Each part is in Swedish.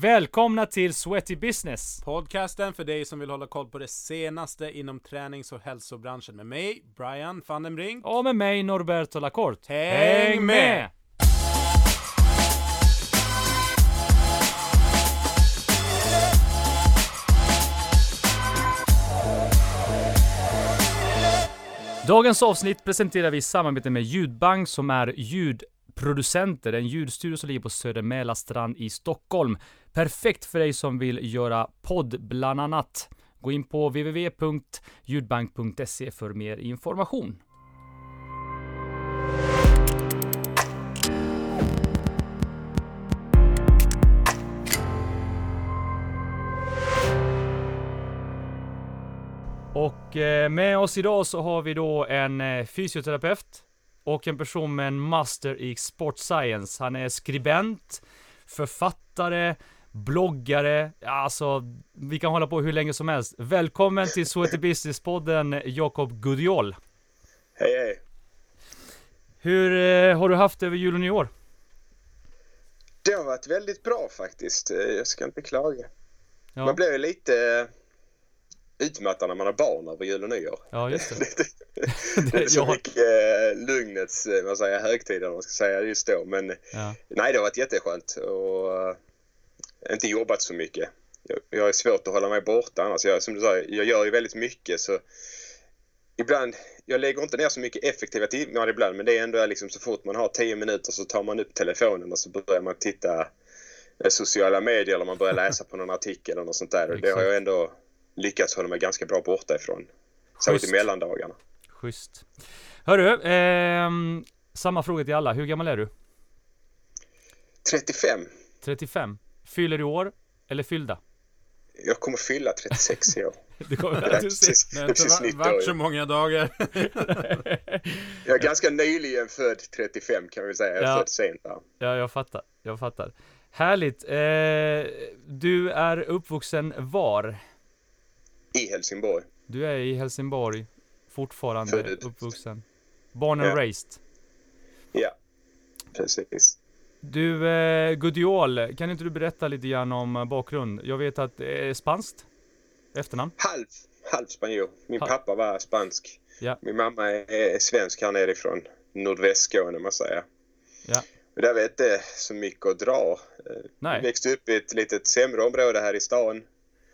Välkomna till Sweaty Business! Podcasten för dig som vill hålla koll på det senaste inom tränings och hälsobranschen med mig, Brian van den Brink. Och med mig Norberto Lacorte. Häng med! Dagens avsnitt presenterar vi i samarbete med Ljudbank som är Producenter, en ljudstudio som ligger på Söder Mälarstrand i Stockholm. Perfekt för dig som vill göra podd bland annat. Gå in på www.ljudbank.se för mer information. Och eh, med oss idag så har vi då en eh, fysioterapeut och en person med en master i sport science. Han är skribent, författare, bloggare, alltså vi kan hålla på hur länge som helst. Välkommen till Sweaty Business-podden Jakob Gudiol. Hej hej. Hur eh, har du haft det över jul och nyår? Det har varit väldigt bra faktiskt. Eh, Jag ska inte klaga. Ja, Man ju lite eh, utmattad när man har barn över jul och nyår. ja just det. det, är så mycket eh, lugnets eh, vad säger, högtider man ska säga just då. Men Ja, nej, det har varit jätteskönt och eh, inte jobbat så mycket. Jag, jag är svårt att hålla mig borta annars. Jag, som du sa, jag gör ju väldigt mycket så ibland, jag lägger inte ner så mycket effektiva timmar ibland men det är ändå liksom så fort man har 10 minuter så tar man upp telefonen och så börjar man titta eh, sociala medier eller man börjar läsa på någon artikel eller något sånt där. Och det har jag ändå lyckats hålla mig ganska bra borta ifrån. Särskilt i mellandagarna. schysst. Hörru, ehm, samma fråga till alla. Hur gammal är du? 35. 35. Fyller du år? Eller fyllda? Jag kommer fylla 36 i år. Det kommer Det är du precis, Det är precis va- 90 varit så många dagar. Jag är ganska nyligen född 35 kan vi säga. Jag är Ja. född sent där. Ja, jag fattar. Jag fattar. Härligt. Eh, du är uppvuxen var? I Helsingborg. Du är i Helsingborg fortfarande Född ut. uppvuxen. Born and Ja. raised. Ja, precis. Du, eh, Gudiol, kan inte du berätta lite grann om eh, bakgrund? Jag vet att det är spanskt efternamn. Halv, halv spanjor. Min Ha- pappa var spansk. Ja. Min mamma är svensk här nerifrån nordvästskåne man säger. Ja. Och där vet det så mycket att dra. Eh, Nej. Jag växte upp i ett litet sämre område här i stan.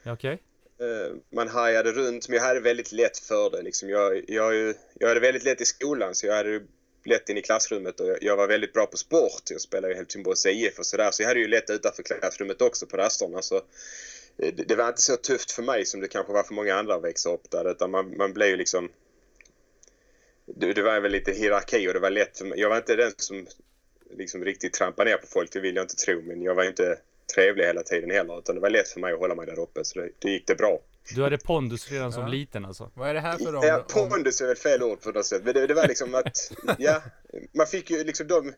Okej. Eh, Eh, man hajade runt, men jag hade väldigt lätt för det. Liksom jag, jag, jag hade väldigt lätt i skolan, så jag hade lätt in i klassrummet och jag, jag var väldigt bra på sport. Jag spelade i Helsingborgs IF och sådär, så jag hade ju lätt utanför klassrummet också på rasterna. Så eh, det, det var inte så tufft för mig som det kanske var för många andra att växa upp där, utan man, man blev ju liksom... Det, det var väl lite hierarki och det var lätt för mig. Jag var inte den som liksom riktigt trampade ner på folk, det vill jag inte tro, men jag var inte trevlig hela tiden heller, utan det var lätt för mig att hålla mig där uppe, så det, det gick det bra. Du hade pondus redan som Ja. liten alltså? Vad är det här för Ja, om... om pondus är väl fel ord på något sätt. Men det, det var liksom att, ja, man fick ju liksom de,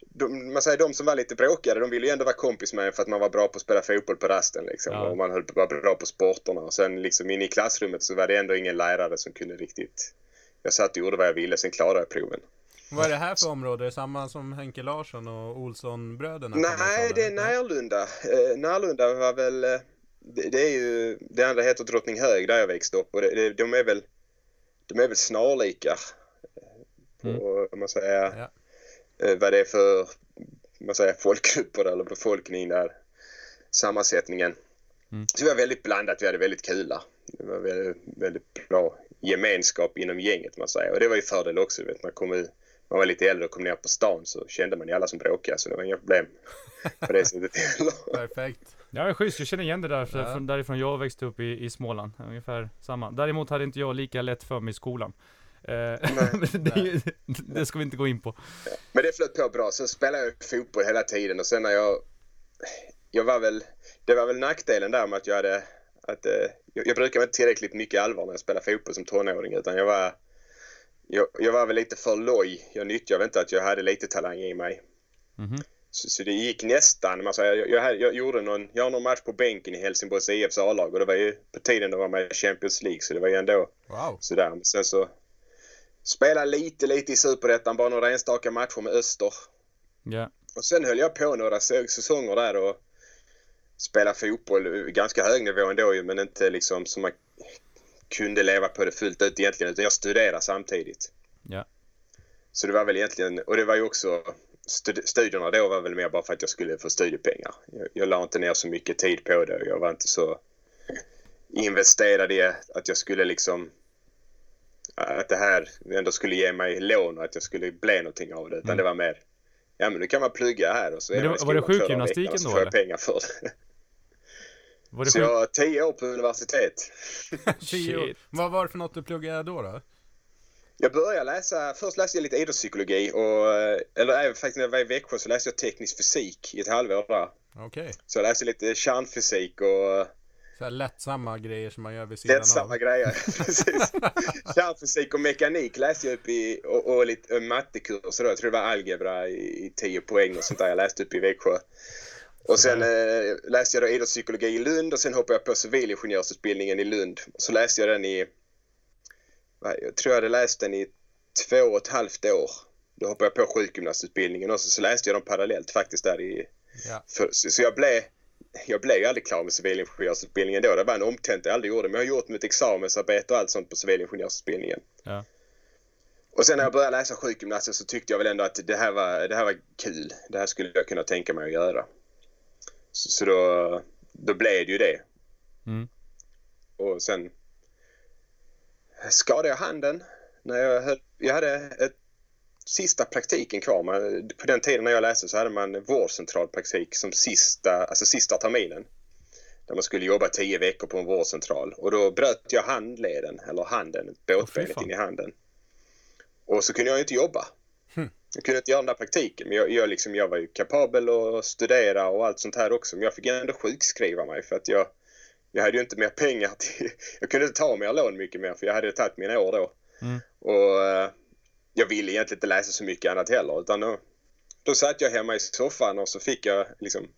de, man säger de som var lite bråkigare, de ville ju ändå vara kompis med en för att man var bra på att spela fotboll på rasten liksom. Ja. Och man höll vara bra på sporterna. Och sen liksom inne i klassrummet så var det ändå ingen lärare som kunde riktigt... Jag satt och gjorde vad jag ville, sen klarade jag proven. Vad är det här för område? Är det samma som Henke Larsson och Olsson-bröderna? Nej, det är? Närlunda. Eh, Närlunda var väl... Eh, det, det är ju... Det andra heter Drottninghög där jag växte upp och det, det, de är väl... De är väl snarlika. eh, På, om man säger, Ja. eh, vad det är för man säger, folkgrupper eller befolkning där. Sammansättningen. Mm. Så det var väldigt blandat. Vi hade väldigt kul där. Det var väldigt, väldigt bra gemenskap inom gänget man säger. Och det var ju fördel också. Vet, man, kom ut, man var lite äldre och kom ner på stan så kände man ju alla som bråkade så det var inga problem på det sättet heller. Perfekt. Ja, det är schysst. Jag känner igen det där, för, Ja. från därifrån jag växte upp i, i Småland. Ungefär samma. Däremot hade inte jag lika lätt för mig i skolan. Eh, men det, det ska vi inte gå in på. Men det flöt på bra. Sen spelade jag fotboll hela tiden och sen när jag... Jag var väl... Det var väl nackdelen där med att jag hade... Att, eh, jag, jag brukar inte tillräckligt mycket allvar när jag spelar fotboll som tonåring utan jag var... Jag, jag var väl lite för loj. Jag nyttjade inte att jag hade lite talang i mig. Mhm. Så, så det gick nästan. Säger, jag, jag, jag gjorde någon, jag har någon match på bänken i Helsingborgs IFs A-lag och det var ju på tiden de var med i Champions League så det var ju ändå Wow. sådär. Men sen så spelade lite, lite i Superettan, bara några enstaka matcher med Öster. Ja. Och sen höll jag på några sä- säsonger där och spela fotboll, ganska hög nivå ändå ju, men inte liksom som man kunde leva på det fullt ut egentligen, utan jag studerade samtidigt. Ja. Så det var väl egentligen, och det var ju också studierna då var väl mer bara för att jag skulle få studiepengar. Jag, jag la inte ner så mycket tid på det. Jag var inte så investerad i att jag skulle liksom att det här ändå skulle ge mig lån och att jag skulle bli någonting av det. Utan mm. det var mer, ja men nu kan man plugga här och så men det, är Var det sjukgymnastiken då? Så får jag pengar för det. Var det så jag har tio år på universitet. tio år. Vad var det för något du pluggade då? då? Jag började läsa, först läste jag lite idrottspsykologi och, eller även faktiskt när jag var i Växjö så läste jag teknisk fysik i ett halvår där. Okej. Okay. Så jag läste lite kärnfysik och så här lättsamma grejer som man gör vid sidan lättsamma av. grejer, precis. Kärnfysik och mekanik läste jag upp i och, och lite mattekurser då. Jag tror det var algebra i, i 10 poäng och sånt där jag läste upp i Växjö. Och sen eh, läste jag då idrottspsykologi i Lund och sen hoppade jag på civilingenjörsutbildningen i Lund. Så läste jag den i jag tror jag hade läst den i två och ett halvt år. Då hoppade jag på sjukgymnastutbildningen och så läste jag dem parallellt faktiskt där i... Ja. För, så, så, jag blev jag blev ju aldrig klar med civilingenjörsutbildningen då. Det var en omtent jag aldrig gjorde. Men jag har gjort mitt examensarbete och allt sånt på civilingenjörsutbildningen. Ja. Och sen när jag började läsa sjukgymnastik så tyckte jag väl ändå att det här var, det här var kul. Det här skulle jag kunna tänka mig att göra. Så, så då, då blev det ju det. Mm. Och sen skadade jag handen. När jag, höll, jag hade ett sista praktiken kvar. Man, på den tiden när jag läste så hade man vårdcentralpraktik som sista, alltså sista terminen. Där man skulle jobba tio veckor på en vårdcentral. Och då bröt jag handleden, eller handen, båtbenet oh, in i handen. Och så kunde jag inte jobba. Jag kunde inte göra den där praktiken. Men jag, jag, liksom, jag var ju kapabel att studera och allt sånt här också. Men jag fick ändå sjukskriva mig för att jag, jag hade ju inte mer pengar till... Jag kunde inte ta mer lån mycket mer för jag hade tagit mina år då. Mm. Och eh, jag ville egentligen inte läsa så mycket annat heller. Utan då, då satt jag hemma i soffan och så fick jag liksom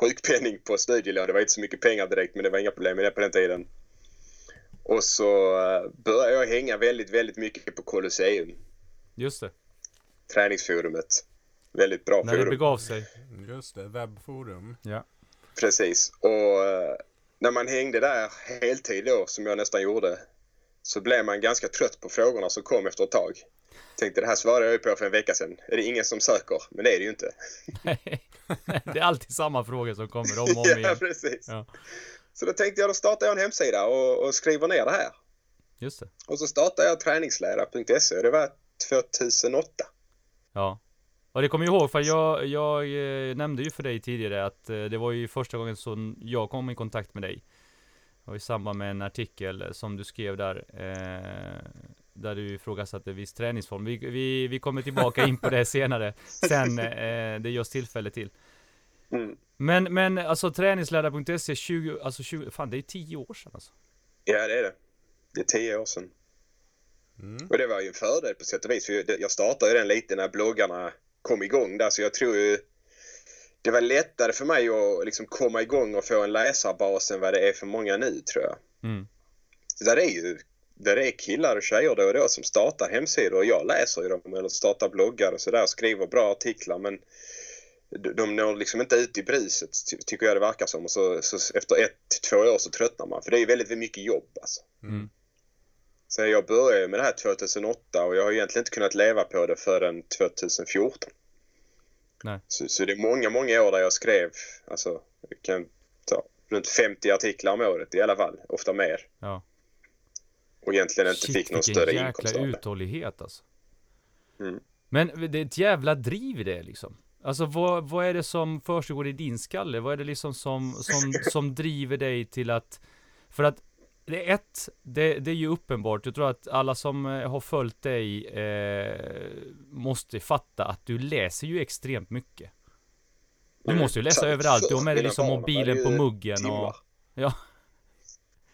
sjukpenning på studielån. Det var inte så mycket pengar direkt men det var inga problem med det på den tiden. Och så uh, började jag hänga väldigt, väldigt mycket på Colosseum. Just det. Träningsforumet. Väldigt bra När forum. När det begav sig. Just det, webbforum. Ja. Precis. Och uh, när man hängde där heltid då, som jag nästan gjorde, så blev man ganska trött på frågorna som kom efter ett tag. Tänkte det här svarade jag ju på för en vecka sedan. Är det ingen som söker? Men det är det ju inte. Nej, det är alltid samma frågor som kommer om och om igen. ja, precis. Ja. Så då tänkte jag, då startar jag en hemsida och, och skriver ner det här. Just det. Och så startade jag träningslära.se och det var 2008. Ja. Och det kommer jag ihåg för jag, jag eh, nämnde ju för dig tidigare att eh, det var ju första gången som jag kom i kontakt med dig. Och i samband med en artikel som du skrev där. Eh, där du ifrågasatte viss träningsform. Vi, vi, vi kommer tillbaka in på det senare. Sen eh, det görs tillfälle till. Mm. Men, men alltså träningslärare.se 20, alltså 20, fan det är 10 år sedan alltså. Ja det är det. Det är 10 år sedan. Mm. Och det var ju en fördel på sätt och vis. För jag startade ju den lite när bloggarna kom igång där. Så jag tror ju det var lättare för mig att liksom komma igång och få en läsarbas än vad det är för många nu tror jag. Mm. Där är ju där är killar och tjejer då och då som startar hemsidor och jag läser ju dem eller startar bloggar och sådär, skriver bra artiklar men de når liksom inte ut i bruset tycker jag det verkar som och så, så efter ett två år så tröttnar man för det är väldigt mycket jobb alltså. Mm. Så jag började med det här 2008 och jag har egentligen inte kunnat leva på det förrän 2014. Nej. Så, så det är många, många år där jag skrev, alltså jag kan ta runt 50 artiklar om året i alla fall, ofta mer. Ja. Och egentligen inte Shit, fick någon större inkomst av det. uthållighet alltså. Mm. Men det är ett jävla driv i det liksom. Alltså vad, vad är det som försiggår i din skalle? Vad är det liksom som, som, som driver dig till att För att det är ett, det, det är ju uppenbart. Jag tror att alla som eh, har följt dig eh, måste fatta att du läser ju extremt mycket. Du mm. måste ju läsa överallt. Du har med dig liksom mobilen på muggen timmar. och... Ja.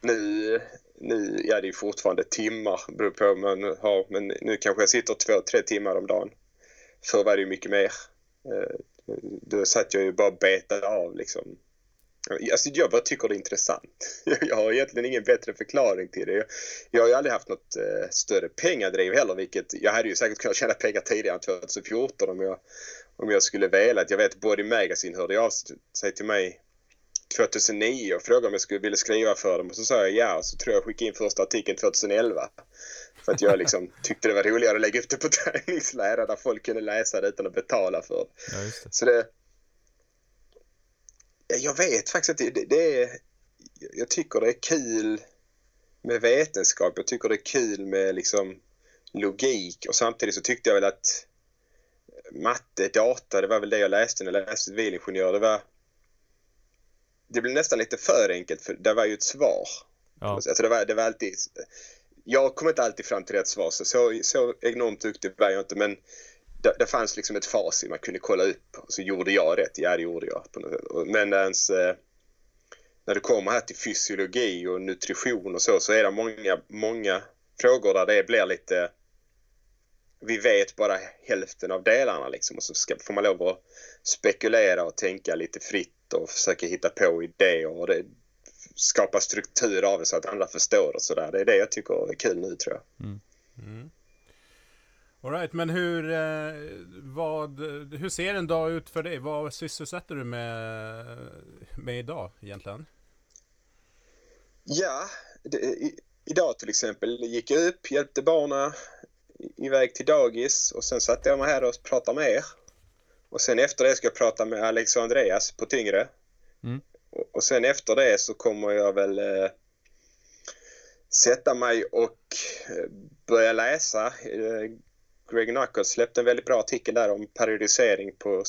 Nu, nu, ja det är fortfarande timmar, beror på vad man har. Men nu kanske jag sitter två, tre timmar om dagen. Förr var det ju mycket mer. Eh, då satt jag ju bara betade av liksom. Alltså jag bara tycker det är intressant. Jag har egentligen ingen bättre förklaring till det. Jag har ju aldrig haft något eh, större pengadriv heller, vilket jag hade ju säkert kunnat tjäna pengar tidigare än 2014 om jag, om jag skulle velat. Jag vet Body Magazine hörde av sig till mig 2009 och frågade om jag skulle vilja skriva för dem och så sa jag ja och så tror jag skickade in första artikeln 2011. För att jag liksom tyckte det var roligare att lägga upp det på träningslära där folk kunde läsa det utan att betala för det. Ja, just det. Så det... Jag vet faktiskt att det, det, det är... Jag tycker det är kul med vetenskap. Jag tycker det är kul med liksom logik och samtidigt så tyckte jag väl att matte, data, det var väl det jag läste när jag läste civilingenjör. Det var... Det blev nästan lite för enkelt för det var ju ett svar. Ja. Alltså det, var, det var alltid... Jag kom inte alltid fram till rätt svar så, så, så enormt duktig var jag inte men det, det fanns liksom ett facit man kunde kolla upp så gjorde jag rätt. Ja, det gjorde jag. Men ens, eh, när det kommer här till fysiologi och nutrition och så så är det många, många frågor där det blir lite vi vet bara hälften av delarna liksom och så ska, får man lov att spekulera och tänka lite fritt och försöka hitta på idéer och det, skapa struktur av det så att andra förstår och sådär. Det är det jag tycker är kul nu tror jag. Mm. All right, men hur, eh, vad, hur ser en dag ut för dig? Vad sysselsätter du med, med idag egentligen? Ja, det, i, idag till exempel gick jag upp, hjälpte barnen i- iväg till dagis och sen satte jag mig här och pratade med er. Och sen efter det ska jag prata med Alex och Andreas på Tyngre. Mm. Och, och sen efter det så kommer jag väl eh, sätta mig och eh, börja läsa. Greg Knuckles släppte en väldigt bra artikel där om periodisering på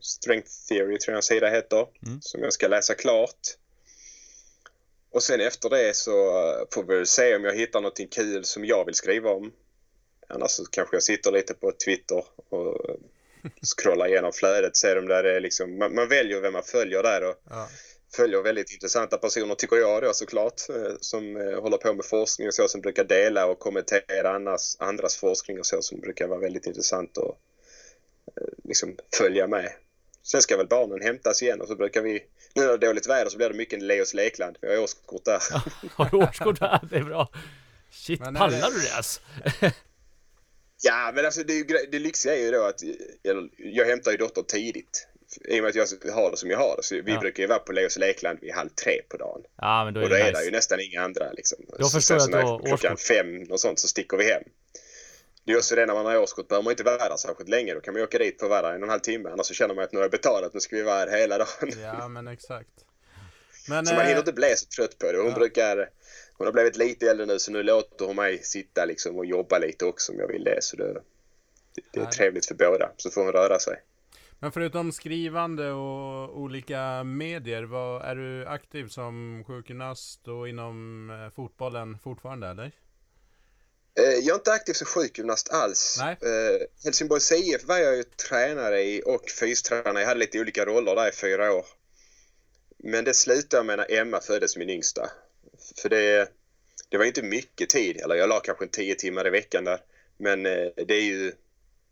Strength Theory, tror jag en sida heter, Mm. som jag ska läsa klart. Och sen efter det så eh, får vi se om jag hittar någonting kul som jag vill skriva om. Annars så kanske jag sitter lite på Twitter och eh, scrollar igenom flödet, ser om det är liksom, man, man väljer vem man följer där och Ja. Följer väldigt intressanta personer tycker jag då såklart eh, som eh, håller på med forskning och så som brukar dela och kommentera annars, andras forskning och så som brukar vara väldigt intressant att eh, liksom följa med. Sen ska väl barnen hämtas igen och så brukar vi, nu när det är dåligt väder så blir det mycket Leos lekland. Vi har årskort där. Har du årskort där? Det är bra. Shit, Men pallar det- du det alltså? Ja, men alltså det, är ju gre- det lyxiga är ju då att eller, jag hämtar ju dottern tidigt. I och med att jag har det som jag har det. Så vi Ja. brukar ju vara på Leos lekland vid halv tre på dagen. Ja, men då är Och då det är nice. det ju nästan inga andra liksom. Då Så förstår så att när har klockan årskort. fem och sånt så sticker vi hem. Det är också det när man har årskort behöver man inte vara där särskilt länge. Då kan man ju åka dit på där en och en halv timme. Annars så känner man att nu har jag betalat, nu ska vi vara här hela dagen. ja, men exakt. Men, Så man eh, hinner inte bli så trött på det. Hon ja. brukar... Hon har blivit lite äldre nu så nu låter hon mig sitta liksom och jobba lite också om jag vill det. Så det, det, är trevligt för båda. Så får hon röra sig. Men förutom skrivande och olika medier, vad, är du aktiv som sjukgymnast och inom eh, fotbollen fortfarande eller? Eh, Jag är inte aktiv som sjukgymnast alls. Nej. Eh, Helsingborgs IF var jag ju tränare i och fystränare. Jag hade lite olika roller där i fyra år. Men det slutade med när Emma föddes, min yngsta. För det, det var inte mycket tid. Eller jag la kanske en tio timmar i veckan där. Men det är ju...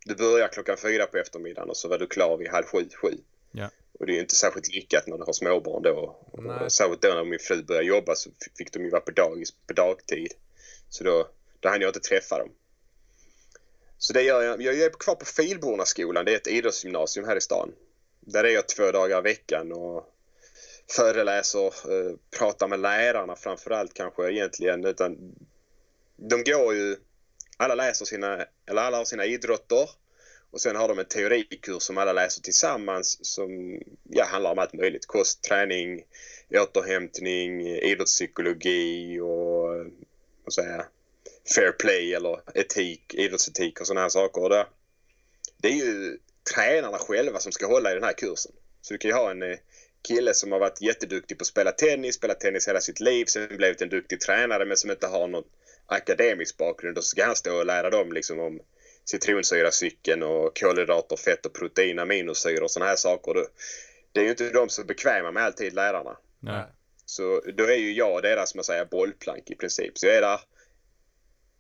Du börjar klockan fyra på eftermiddagen och så var du klar vid halv sju, sju. Ja. Och det är ju inte särskilt lyckat när du har småbarn då. Och Särskilt då när min fru började jobba så fick de ju vara på dagis på dagtid. Så då, då hann jag inte träffa dem. Så det gör jag. Jag är kvar på Filbornaskolan. Det är ett idrottsgymnasium här i stan. Där är jag två dagar i veckan och föreläser, eh, pratar med lärarna framför allt kanske egentligen. Utan de går ju, alla läser sina, eller alla har sina idrotter och sen har de en teorikurs som alla läser tillsammans som ja, handlar om allt möjligt. Kost, träning, återhämtning, idrottspsykologi och vad säger fair play eller etik, idrottsetik och sådana här saker. Och det, det är ju tränarna själva som ska hålla i den här kursen. Så du kan ju ha en eh, kille som har varit jätteduktig på att spela tennis, spelat tennis hela sitt liv, sen blivit en duktig tränare men som inte har något, akademisk bakgrund. Och så ska han stå och lära dem liksom om citronsyracykeln och kolhydrater, fett och protein, aminosyror och sådana här saker. Det, det är ju inte de som är bekväma med alltid, lärarna. Nej. Så då är ju jag deras, som jag säger, bollplank i princip. Så jag är där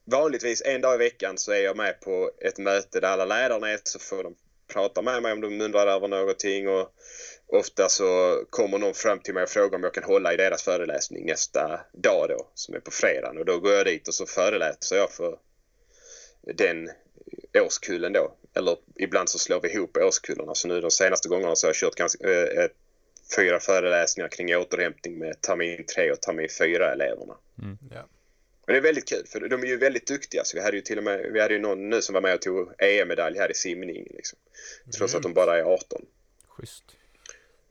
vanligtvis en dag i veckan så är jag med på ett möte där alla lärarna är så får de prata med mig om de undrar över någonting och ofta så kommer någon fram till mig och frågar om jag kan hålla i deras föreläsning nästa dag då som är på fredagen och då går jag dit och så föreläser jag för den årskullen då. Eller ibland så slår vi ihop årskullarna så nu de senaste gångerna så har jag kört ganska, ett fyra föreläsningar kring återhämtning med termin 3 och termin 4-eleverna. Ja. Och det är väldigt kul för de är ju väldigt duktiga. Så vi hade ju till och med vi hade ju någon nu som var med och tog EM-medalj här i simning. Liksom. Trots att de bara är 18. Schysst.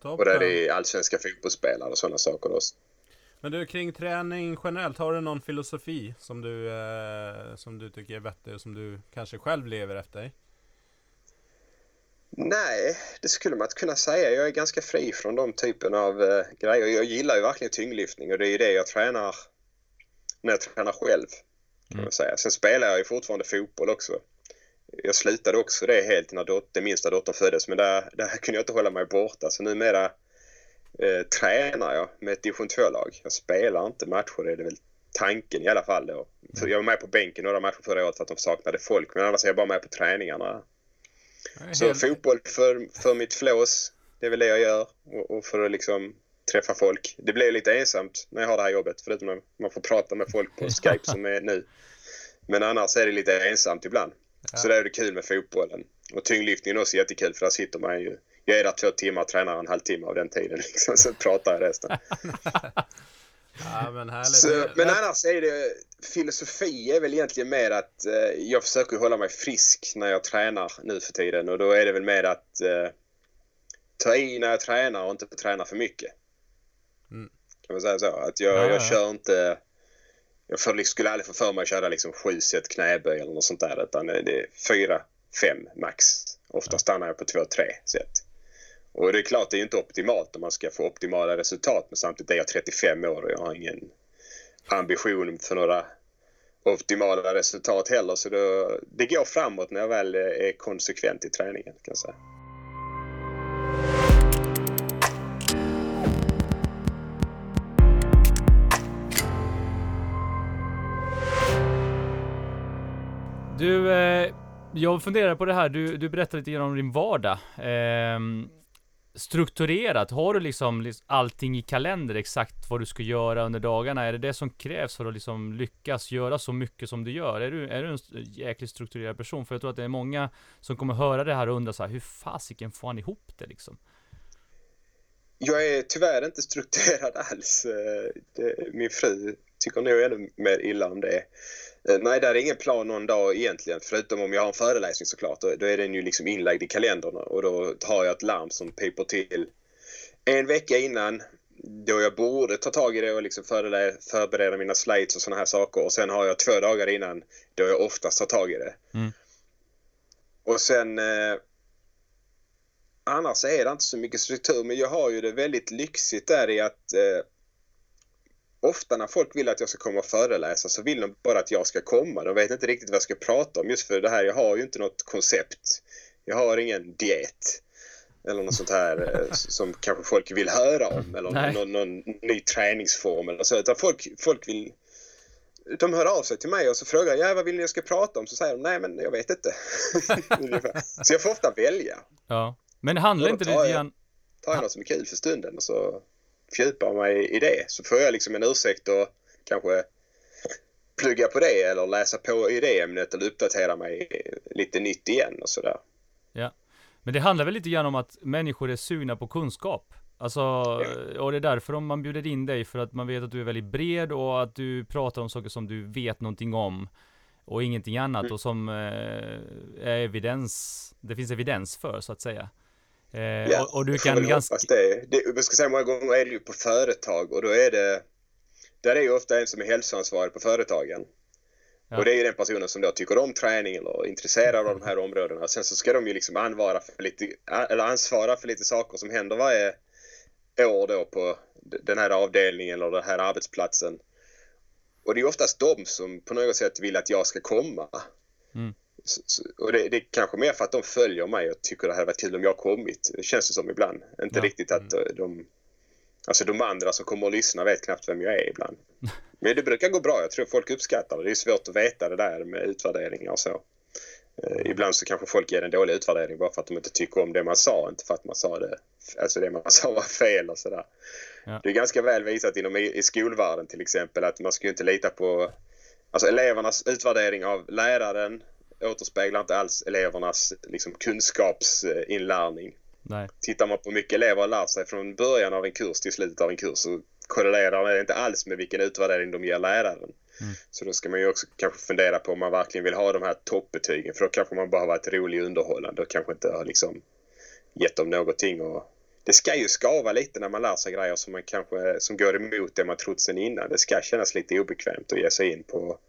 Toppen. Och där är allsvenska fotbollsspelare och sådana saker. Då. Men du, kring träning generellt, har du någon filosofi som du, eh, som du tycker är vettig och som du kanske själv lever efter? Nej, det skulle man inte kunna säga. Jag är ganska fri från de typen av eh, grejer. Jag gillar ju verkligen tyngdlyftning och det är ju det jag tränar när jag tränar själv. Kan man säga. Sen spelar jag ju fortfarande fotboll också. Jag slutade också det helt när dot- den minsta dottern föddes men där, där kunde jag inte hålla mig borta. Så numera eh, tränar jag med ett division 2-lag. Jag spelar inte matcher, det är väl tanken i alla fall då. För jag var med på bänken några matcher förra året för att de saknade folk men annars är jag bara med på träningarna. Så Helt- fotboll för, för mitt flås, det är väl det jag gör. Och, och för att liksom träffa folk. Det blir lite ensamt när jag har det här jobbet, förutom när man får prata med folk på Skype som är nu. Men annars är det lite ensamt ibland. Ja. Så det är det kul med fotbollen. Och tyngdlyftningen är också jättekul för där sitter man ju. Jag är där två timmar och tränar en halvtimme av den tiden. Liksom, så pratar jag resten. Ja, men. Så, men annars är det filosofi är väl egentligen mer att eh, jag försöker hålla mig frisk när jag tränar nu för tiden och då är det väl mer att eh, ta i när jag tränar och inte träna för mycket. Mm. Kan man säga så? Att jag, Ja, ja, jag ja. kör inte... Jag för, liksom, skulle aldrig få för mig att köra liksom sju set knäböj eller något sånt där utan det är fyra, fem max. Ofta stannar jag på två, tre set. Och det är klart, det är ju inte optimalt om man ska få optimala resultat men samtidigt är jag 35 år och jag har ingen ambition för några optimala resultat heller. Så då, det går framåt när jag väl är konsekvent i träningen kan jag säga. Du, eh, jag funderar på det här, du, du berättade lite grann om din vardag. Eh, strukturerat, har du liksom allting i kalender exakt vad du ska göra under dagarna? Är det det som krävs för att liksom lyckas göra så mycket som du gör? Är du, är du en jäkligt strukturerad person? För jag tror att det är många som kommer höra det här och undra så här, hur fasiken får han ihop det liksom? Jag är tyvärr inte strukturerad alls. Eh, min fru tycker nog ännu mer illa om det. Eh, Nej, där är ingen plan någon dag egentligen. Förutom om jag har en föreläsning såklart. Då, då är den ju liksom inlagd i kalendern och då har jag ett larm som piper till en vecka innan då jag borde ta tag i det och liksom förbereda mina slides och såna här saker. Och sen har jag två dagar innan då jag oftast tar tag i det. Mm. Och sen eh, annars är det inte så mycket struktur men jag har ju det väldigt lyxigt där i att eh, ofta när folk vill att jag ska komma och föreläsa så vill de bara att jag ska komma. De vet inte riktigt vad jag ska prata om just för det här. Jag har ju inte något koncept. Jag har ingen diet eller något sånt här eh, som kanske folk vill höra om eller Nej. någon, någon ny träningsform eller så. Utan folk, folk vill de hör av sig till mig och så frågar jag ja, vad vill ni jag ska prata om? Så säger de nej men jag vet inte. Så jag får ofta välja. Ja. Men handlar inte lite grann... tar jag något som är kul för stunden och så fördjupar mig i det. Så får jag liksom en ursäkt och kanske plugga på det eller läsa på i det ämnet eller uppdatera mig lite nytt igen och sådär. Men det handlar väl lite grann om att människor är sugna på kunskap. Alltså, och det är därför om man bjuder in dig, för att man vet att du är väldigt bred och att du pratar om saker som du vet någonting om. Och ingenting annat Mm. och som eh, är evidens, det finns evidens för så att säga. Eh, Ja, och, och du kan ganska... det. det. Jag ska säga många gånger är det ju på företag och då är det där är ju ofta en som är hälsoansvarig på företagen. Ja. Och det är ju den personen som då tycker om träning eller är intresserad av de här områdena. Sen så ska de ju liksom ansvara för lite, eller ansvara för lite saker som händer varje år då på den här avdelningen eller den här arbetsplatsen. Och det är oftast de som på något sätt vill att jag ska komma. Mm. Och det, det är kanske mer för att de följer mig och tycker det hade varit kul om jag kommit. Det känns det som ibland. Inte Ja. riktigt att eh, de... Alltså de andra som kommer och lyssnar vet knappt vem jag är ibland. Men det brukar gå bra. Jag tror folk uppskattar det. Det är svårt att veta det där med utvärderingar och så. Eh, ibland så kanske folk ger en dålig utvärdering bara för att de inte tycker om det man sa. Inte för att man sa det, alltså det man sa var fel och sådär. Ja. Det är ganska väl visat inom i, skolvärlden till exempel att man ska ju inte lita på Alltså elevernas utvärdering av läraren återspeglar inte alls elevernas liksom, kunskapsinlärning. Nej. Tittar man på hur mycket elever har lärt sig från början av en kurs till slutet av en kurs så korrelerar det inte alls med vilken utvärdering de ger läraren. Mm. Så då ska man ju också kanske fundera på om man verkligen vill ha de här toppbetygen. För då kanske man bara har varit rolig och underhållande och kanske inte har liksom gett dem någonting. Och det ska ju skava lite när man lär sig grejer som, man kanske, som går emot det man trott sen innan. Det ska kännas lite obekvämt att ge sig in på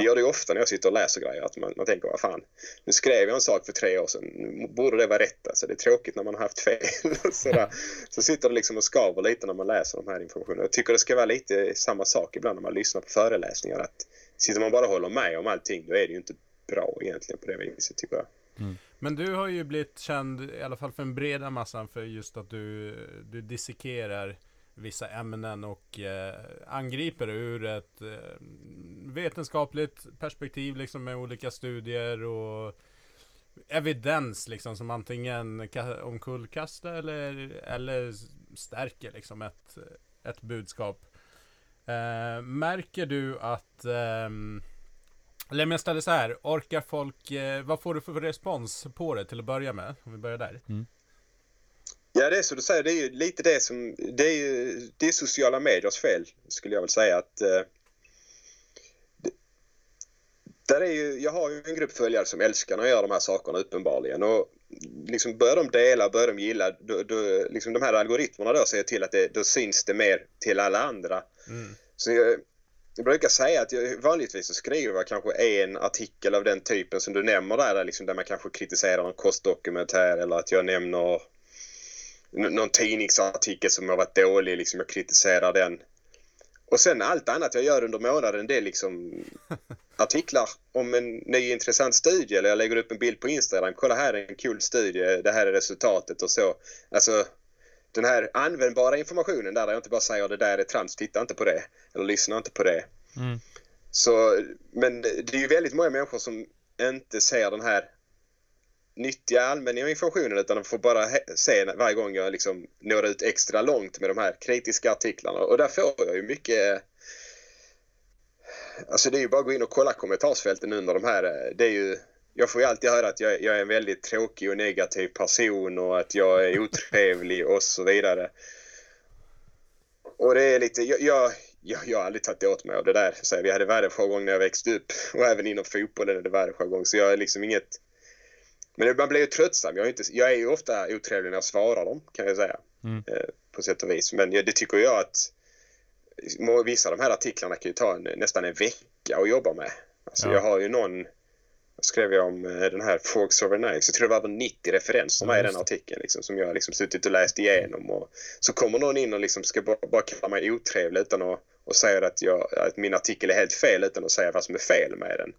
det gör det ofta när jag sitter och läser grejer. Att man, man tänker, vad fan, nu skrev jag en sak för tre år sedan. Nu borde det vara rätt. Alltså, det är tråkigt när man har haft fel. Sådär. Så sitter det liksom och skaver lite när man läser de här informationerna. Jag tycker det ska vara lite samma sak ibland när man lyssnar på föreläsningar. Att sitter man bara och håller med om allting, då är det ju inte bra egentligen på det viset, tycker jag. Mm. Men du har ju blivit känd, i alla fall för den breda massan, för just att du, du dissekerar vissa ämnen och eh, angriper det ur ett eh, vetenskapligt perspektiv liksom med olika studier och evidens liksom som antingen omkullkastar eller, eller stärker liksom ett, ett budskap. Eh, märker du att ehm, eller om jag ställer så här, orkar folk, eh, vad får du för respons på det till att börja med? Om vi börjar där. Mm. Ja, det är så du säger. Det är ju lite det som... Det är ju det är sociala mediers fel, skulle jag väl säga. att eh, där är ju, Jag har ju en grupp följare som älskar när jag gör de här sakerna uppenbarligen. Och liksom börjar de dela, börjar de gilla, då, då, liksom de här algoritmerna då ser till att det, då syns det mer till alla andra. Mm. Så jag, jag brukar säga att jag, vanligtvis så skriver jag kanske en artikel av den typen som du nämner där, liksom, där man kanske kritiserar någon kostdokumentär eller att jag nämner någon tidningsartikel som har varit dålig, liksom jag kritiserar den. Och sen allt annat jag gör under månaden det är liksom artiklar om en ny intressant studie eller jag lägger upp en bild på Instagram. Kolla här är en kul studie, det här är resultatet och så. Alltså den här användbara informationen där jag inte bara säger det där är trams, titta inte på det eller lyssna inte på det. Mm. Så, men det är ju väldigt många människor som inte ser den här nyttja allmänna informationen utan de får bara se varje gång jag liksom når ut extra långt med de här kritiska artiklarna. Och där får jag ju mycket... Alltså det är ju bara att gå in och kolla kommentarsfälten under de här. Det är ju... Jag får ju alltid höra att jag, jag är en väldigt tråkig och negativ person och att jag är otrevlig och så vidare. Och det är lite... Jag, jag, jag, jag har aldrig tagit åt mig av det där. Så vi hade värdejargong när jag växte upp och även inom fotbollen är det värdejargong. Så jag är liksom inget men man blir ju tröttsam. Jag är, inte, jag är ju ofta otrevlig när jag svarar dem kan jag säga. Mm. Eh, på sätt och vis. Men det tycker jag att vissa av de här artiklarna kan ju ta en, nästan en vecka att jobba med. Alltså ja. jag har ju någon skrev jag om eh, den här Forks Over Knives. Jag tror det var över 90 referenser med i den artikeln liksom, som jag liksom suttit och läst igenom. Och så kommer någon in och liksom ska bara, bara kalla mig otrevlig utan att och säger att, jag, att min artikel är helt fel utan att säga vad som är fel med den.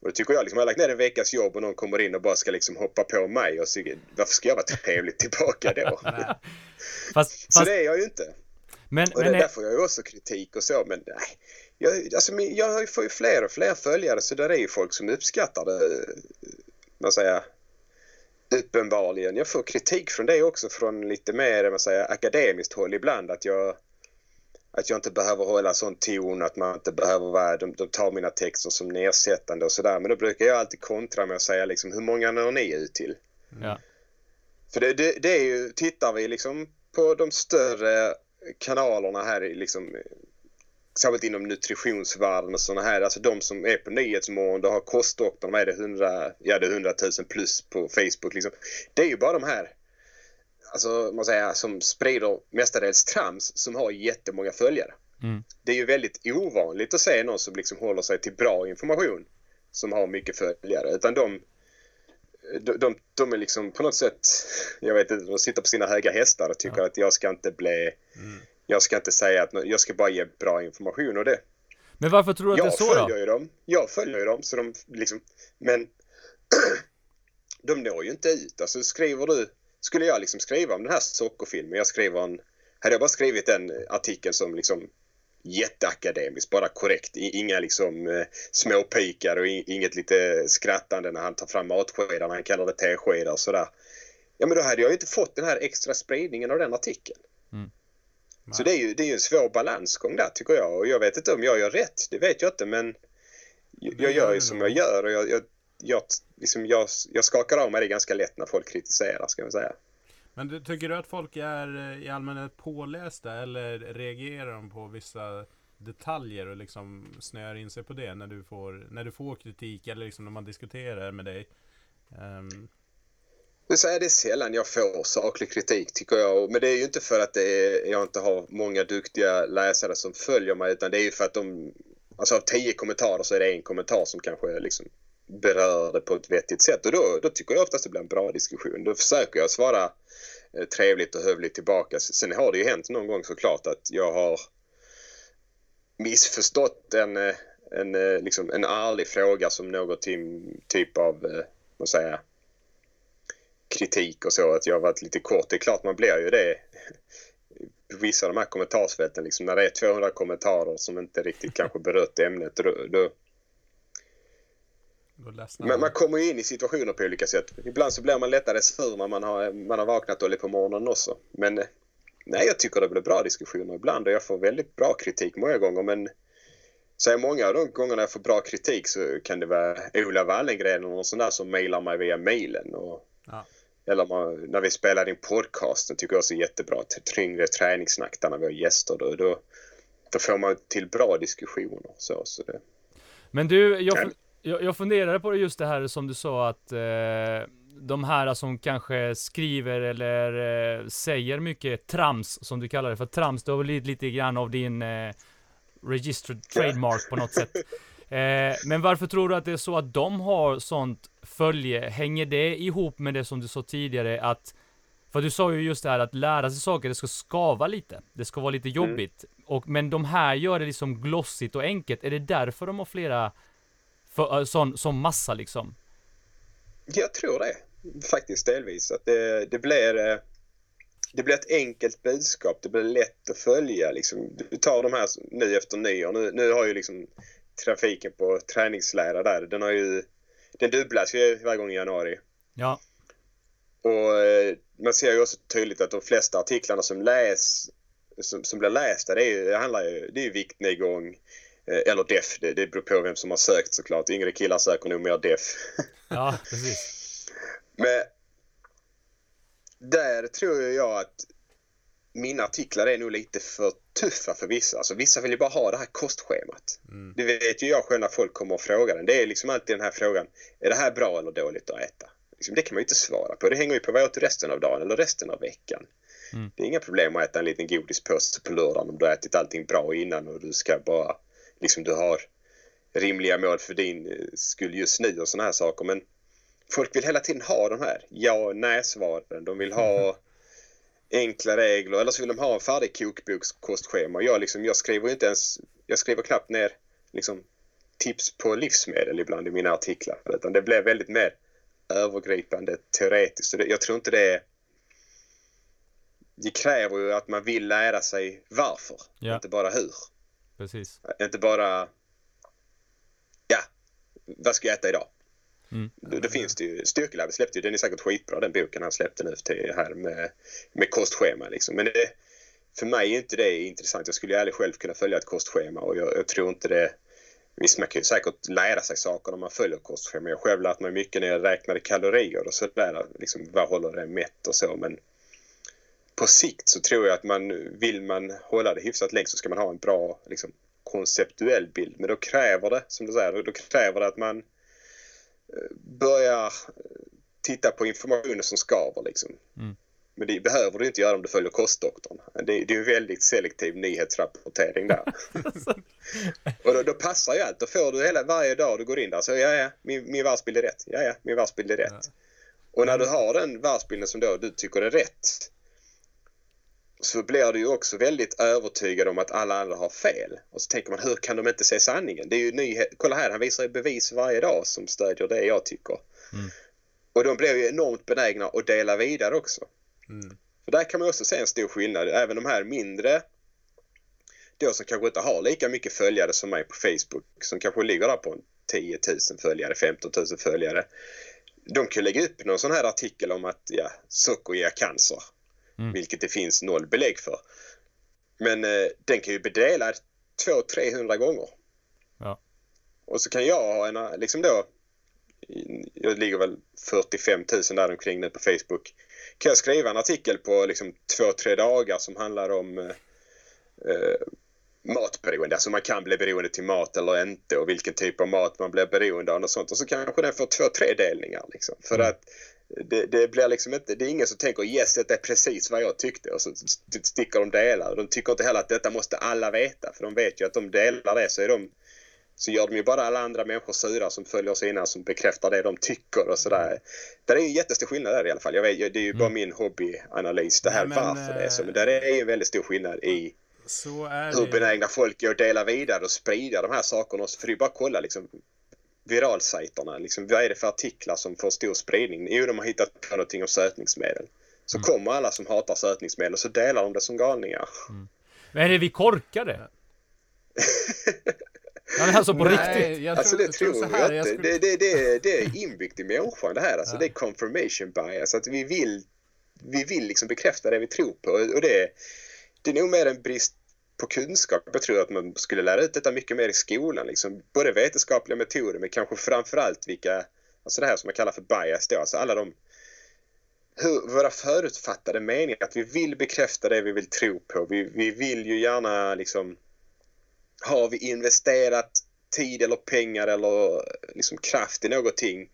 Och det tycker jag liksom, jag har lagt ner en veckas jobb och någon kommer in och bara ska liksom hoppa på mig och så, varför ska jag vara trevlig tillbaka då? fast, så det är jag ju inte. Men, och men det, är... där får jag ju också kritik och så, men nej. Jag, alltså, jag får ju fler och fler följare så där är ju folk som uppskattar det, man säger, uppenbarligen. Jag får kritik från det också från lite mer, man säger, akademiskt håll ibland att jag att jag inte behöver hålla sån ton, att man inte behöver vara, de, de tar mina texter som nedsättande och sådär. Men då brukar jag alltid kontra med att säga liksom, hur många når ni ut till? Ja. För det, det, det, är ju, tittar vi liksom på de större kanalerna här liksom särskilt inom nutritionsvärlden och sådana här, alltså de som är på Nyhetsmorgon, då har Kostdoktorn, vad är det, 100, ja det är 100 000 plus på Facebook liksom. Det är ju bara de här alltså, man säger, som sprider mestadels trams som har jättemånga följare. Mm. Det är ju väldigt ovanligt att se någon som liksom håller sig till bra information som har mycket följare. Utan de, de, de, de är liksom på något sätt, jag vet inte, de sitter på sina höga hästar och tycker ja. att jag ska inte bli, mm. jag ska inte säga att jag ska bara ge bra information och det. Men varför tror du att jag det är så då? Följer ju dem, jag följer ju dem, så de liksom, men de når ju inte ut. Alltså skriver du skulle jag liksom skriva om den här sockerfilmen, jag skriver en, hade jag bara skrivit en artikel som liksom jätteakademisk, bara korrekt. Inga liksom eh, småpikar och inget lite skrattande när han tar fram matskedar, han kallar det teskedar och sådär. Ja men då hade jag ju inte fått den här extra spridningen av den artikeln. Mm. Så det är ju det är ju en svår balansgång där tycker jag och jag vet inte om jag gör rätt, det vet jag inte men jag gör ju som jag gör och jag, jag jag, liksom, jag, jag skakar av mig det ganska lätt när folk kritiserar, ska jag säga. Men du, tycker du att folk är eh, i allmänhet pålästa eller reagerar de på vissa detaljer och liksom snöar in sig på det när du får, när du får kritik eller liksom när man diskuterar med dig? Um... Det är det sällan jag får saklig kritik tycker jag. Men det är ju inte för att är, jag inte har många duktiga läsare som följer mig utan det är ju för att de... Alltså av tio kommentarer så är det en kommentar som kanske liksom berör det på ett vettigt sätt och då, då tycker jag oftast det blir en bra diskussion. Då försöker jag svara eh, trevligt och hövligt tillbaka. Sen har det ju hänt någon gång såklart att jag har missförstått en, eh, en, eh, liksom en ärlig fråga som någon typ av, vad säger kritik och så. Att jag har varit lite kort. Det är klart man blir ju det på vissa av de här kommentarsfälten. Liksom, när det är 200 kommentarer som inte riktigt kanske berört ämnet. Då, då, men man kommer ju in i situationer på olika sätt. Ibland så blir man lättare sur när man har, man har vaknat dåligt på morgonen också. Men nej, jag tycker det blir bra diskussioner ibland och jag får väldigt bra kritik många gånger. Men så många av de gångerna jag får bra kritik så kan det vara Ola Wallengren och någon sån där som mejlar mig via mejlen. Ja. Eller man, när vi spelar in podcasten tycker jag också är jättebra. Tyngre träningssnack där när vi har gäster. Då, då, då får man till bra diskussioner. Så, så det. Men du, jag, jag, jag funderade på just det här som du sa att eh, de här som kanske skriver eller eh, säger mycket trams, som du kallar det för trams, det har väl lite, lite grann av din eh, registered trademark på något sätt. Eh, men varför tror du att det är så att de har sånt följe? Hänger det ihop med det som du sa tidigare att för du sa ju just det här att lära sig saker, det ska skava lite. Det ska vara lite mm. jobbigt. Mm. Och, men de här gör det liksom glossigt och enkelt. Är det därför de har flera för, sån, sån massa liksom? Jag tror det. Faktiskt delvis. Att det, det blir eh, det blir ett enkelt budskap. Det blir lätt att följa. Liksom. Du tar de här nu efter nyår. Nu, nu har ju liksom trafiken på träningslära där, den har ju... Den dubblas ju varje gång i januari. Ja. Och eh, man ser ju också tydligt att de flesta artiklarna som läs som, som blir lästa, det, är, det handlar ju, det är viktnedgång eh, eller def. Det, det beror på vem som har sökt såklart. Yngre killar söker nog mer def. Ja, precis. Men där tror jag att mina artiklar är nog lite för tuffa för vissa. Alltså vissa vill ju bara ha det här kostschemat. Mm. Det vet ju jag själv när folk kommer och frågar den. Det är liksom alltid den här frågan. Är det här bra eller dåligt att äta? Liksom, det kan man ju inte svara på. Det hänger ju på vad jag åt resten av dagen eller resten av veckan. Mm. Det är inga problem att äta en liten godispåse på lördagen om du har ätit allting bra innan och du ska bara liksom du har rimliga mål för din eh, skull just nu och sådana här saker. Men folk vill hela tiden ha de här ja och nej-svaren. De vill ha enkla regler eller så vill de ha en färdig kokbokskostschema. Jag, liksom, jag skriver inte ens, jag skriver knappt ner liksom, tips på livsmedel ibland i mina artiklar. Utan det blir väldigt mer övergripande teoretiskt. Jag tror inte det är... Det kräver ju att man vill lära sig varför, ja. inte bara hur. Precis. Inte bara... Ja, vad ska jag äta idag? Mm. Då, då, finns det ju, Styrkelabet släppte ju, den är säkert skitbra den boken han släppte nu till här med, med kostschema liksom. Men det, för mig är inte det intressant. Jag skulle ju aldrig själv kunna följa ett kostschema och jag, jag tror inte det Visst, man kan ju säkert lära sig saker när man följer kostschema. Jag själv lärt mig mycket när jag räknade kalorier och sådär. Liksom, vad håller det mätt och så. Men på sikt så tror jag att man vill man hålla det hyfsat länge så ska man ha en bra liksom, konceptuell bild. Men då kräver det, som du säger, då kräver det att man börjar titta på informationen som skaver liksom. Mm. Men det behöver du inte göra om du följer kostdoktorn. Det, det är en väldigt selektiv nyhetsrapportering där. och då, då, passar ju allt. Då får du hela, varje dag du går in där så ja, ja, min, min världsbild är rätt. Ja, ja, min världsbild är rätt. Ja. Och när du har den världsbilden som då du tycker är rätt så blir du ju också väldigt övertygad om att alla andra har fel. Och så tänker man, hur kan de inte se sanningen? Det är ju nyhet. Kolla här, han visar ju bevis varje dag som stödjer det jag tycker. Mm. Och de blir ju enormt benägna att dela vidare också. Mm. För där kan man också se en stor skillnad. Även de här mindre då som kanske inte har lika mycket följare som mig på Facebook som kanske ligger där på 10 000 följare, 15 000 följare. De kan lägga upp någon sån här artikel om att ja, socker ger cancer. Mm. Vilket det finns noll belägg för. Men eh, den kan ju bli delad 200-300 gånger. Ja. Och så kan jag ha en, liksom då, jag ligger väl 45 000 där omkring nu på Facebook. Kan jag skriva en artikel på liksom två, tre dagar som handlar om eh, eh, matberoende, alltså man kan bli beroende till mat eller inte och vilken typ av mat man blir beroende av och sånt och så kanske den får två, tre delningar liksom. För mm. att det, det, blir liksom inte, det är ingen som tänker yes, detta är precis vad jag tyckte och så sticker de delar. De tycker inte heller att detta måste alla veta för de vet ju att de delar det så är de så gör de ju bara alla andra människor sura som följer oss innan som bekräftar det de tycker och sådär. Det är ju jättestor skillnad där i alla fall. Jag vet, det är ju bara mm. min hobbyanalys det här Nej, men, varför det är så. Men där är ju en väldigt stor skillnad i hur benägna folk är att dela vidare och sprida de här sakerna. För det är bara att kolla liksom viralsajterna. Liksom, vad är det för artiklar som får stor spridning? Jo, de har hittat på någonting om sötningsmedel. Så mm. kommer alla som hatar sötningsmedel och så delar de det som galningar. Mm. Men är det vi korkade? Nej, alltså på Nej, riktigt? Jag alltså det tror jag, jag inte. Skulle... Det, det, det, det är inbyggt i människan det här. Alltså, ja. Det är confirmation bias. Att vi vill, vi vill liksom bekräfta det vi tror på. Och det, det är nog mer en brist på kunskap. Jag tror att man skulle lära ut detta mycket mer i skolan. Liksom. Både vetenskapliga metoder men kanske framförallt vilka, alltså det här som man kallar för bias då. Alltså alla de hur, våra förutfattade meningar, att vi vill bekräfta det vi vill tro på. Vi, vi vill ju gärna liksom har vi investerat tid eller pengar eller liksom kraft i någonting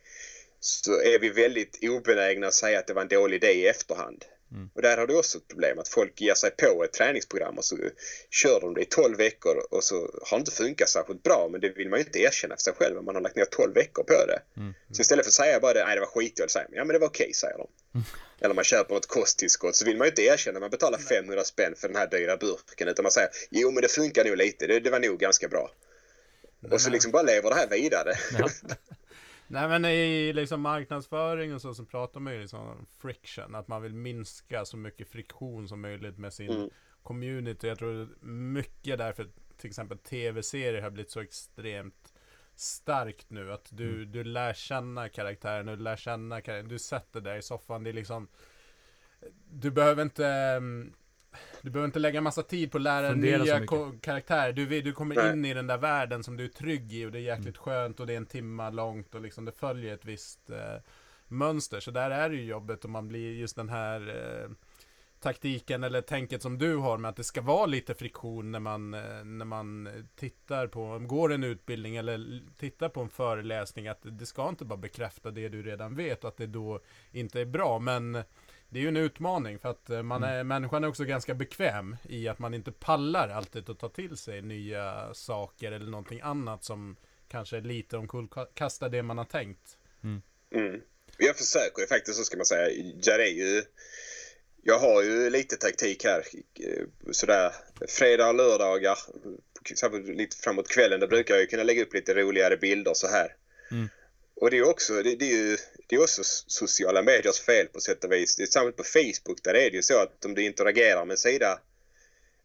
så är vi väldigt obenägna att säga att det var en dålig idé i efterhand. Mm. Och där har du också ett problem att folk ger sig på ett träningsprogram och så kör de det i 12 veckor och så har det inte funkat särskilt bra men det vill man ju inte erkänna för sig själv om man har lagt ner 12 veckor på det. Mm. Så istället för att säga bara det, nej det var skitdåligt, säger man ja men det var okej okay, säger de. Mm. Eller man köper något kosttillskott så vill man ju inte erkänna att man betalar 500 spänn för den här dyra burken utan man säger jo men det funkar nog lite, det, det var nog ganska bra. Och så liksom bara lever det här vidare. Nej men i liksom marknadsföring och så, så pratar man ju liksom friction. Att man vill minska så mycket friktion som möjligt med sin mm. community. Jag tror mycket därför till exempel tv-serier har blivit så extremt starkt nu. Att du, mm. du lär känna karaktären, du lär känna karaktären, du sätter dig i soffan. Det är liksom Du behöver inte mm, du behöver inte lägga massa tid på att lära Fundera nya karaktärer. Du, du kommer Nej. in i den där världen som du är trygg i och det är jäkligt mm. skönt och det är en timma långt och liksom det följer ett visst eh, mönster. Så där är det ju jobbet om man blir just den här eh, taktiken eller tänket som du har med att det ska vara lite friktion när man, eh, när man tittar på, går en utbildning eller tittar på en föreläsning. Att det ska inte bara bekräfta det du redan vet och att det då inte är bra. Men det är ju en utmaning för att eh, man mm. är, mm. människan är också ganska bekväm i att man inte pallar alltid att ta till sig nya saker eller någonting annat som kanske är lite omkullkastar det man har tänkt. Mm. Mm. Jag försöker ju faktiskt, så ska man säga, jag är ju jag har ju lite taktik här. Eh, sådär fredag och lördagar, lite framåt kvällen, där brukar jag kunna lägga upp lite roligare bilder så här. Mm. Och det är också, det, det, är ju det är också sociala mediers fel på sätt och vis. Det är samma på Facebook där är det ju så att om du interagerar med en sida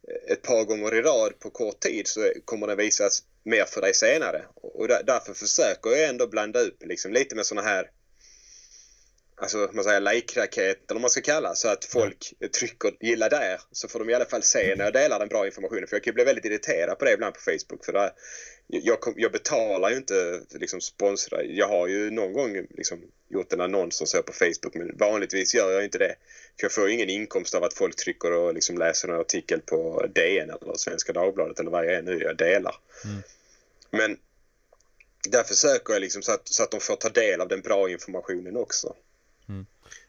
eh, ett par gånger i rad på kort tid så kommer den visas mer för dig senare. Och därför försöker jag ändå blanda upp liksom lite med såna här alltså man säger like-raket eller vad man ska kalla så att folk ja. trycker gilla där så får de i alla fall se när jag delar den bra informationen för jag kan bli väldigt irriterad på det ibland på Facebook för där, jag, jag betalar ju inte liksom sponsra. Jag har ju någon gång liksom gjort en annons och så på Facebook men vanligtvis gör jag inte det. För jag får ingen inkomst av att folk trycker och liksom läser en artikel på DN eller Svenska Dagbladet eller vad jag är nu jag delar. Mm. Men där försöker jag liksom så att, så att de får ta del av den bra informationen också. Mm.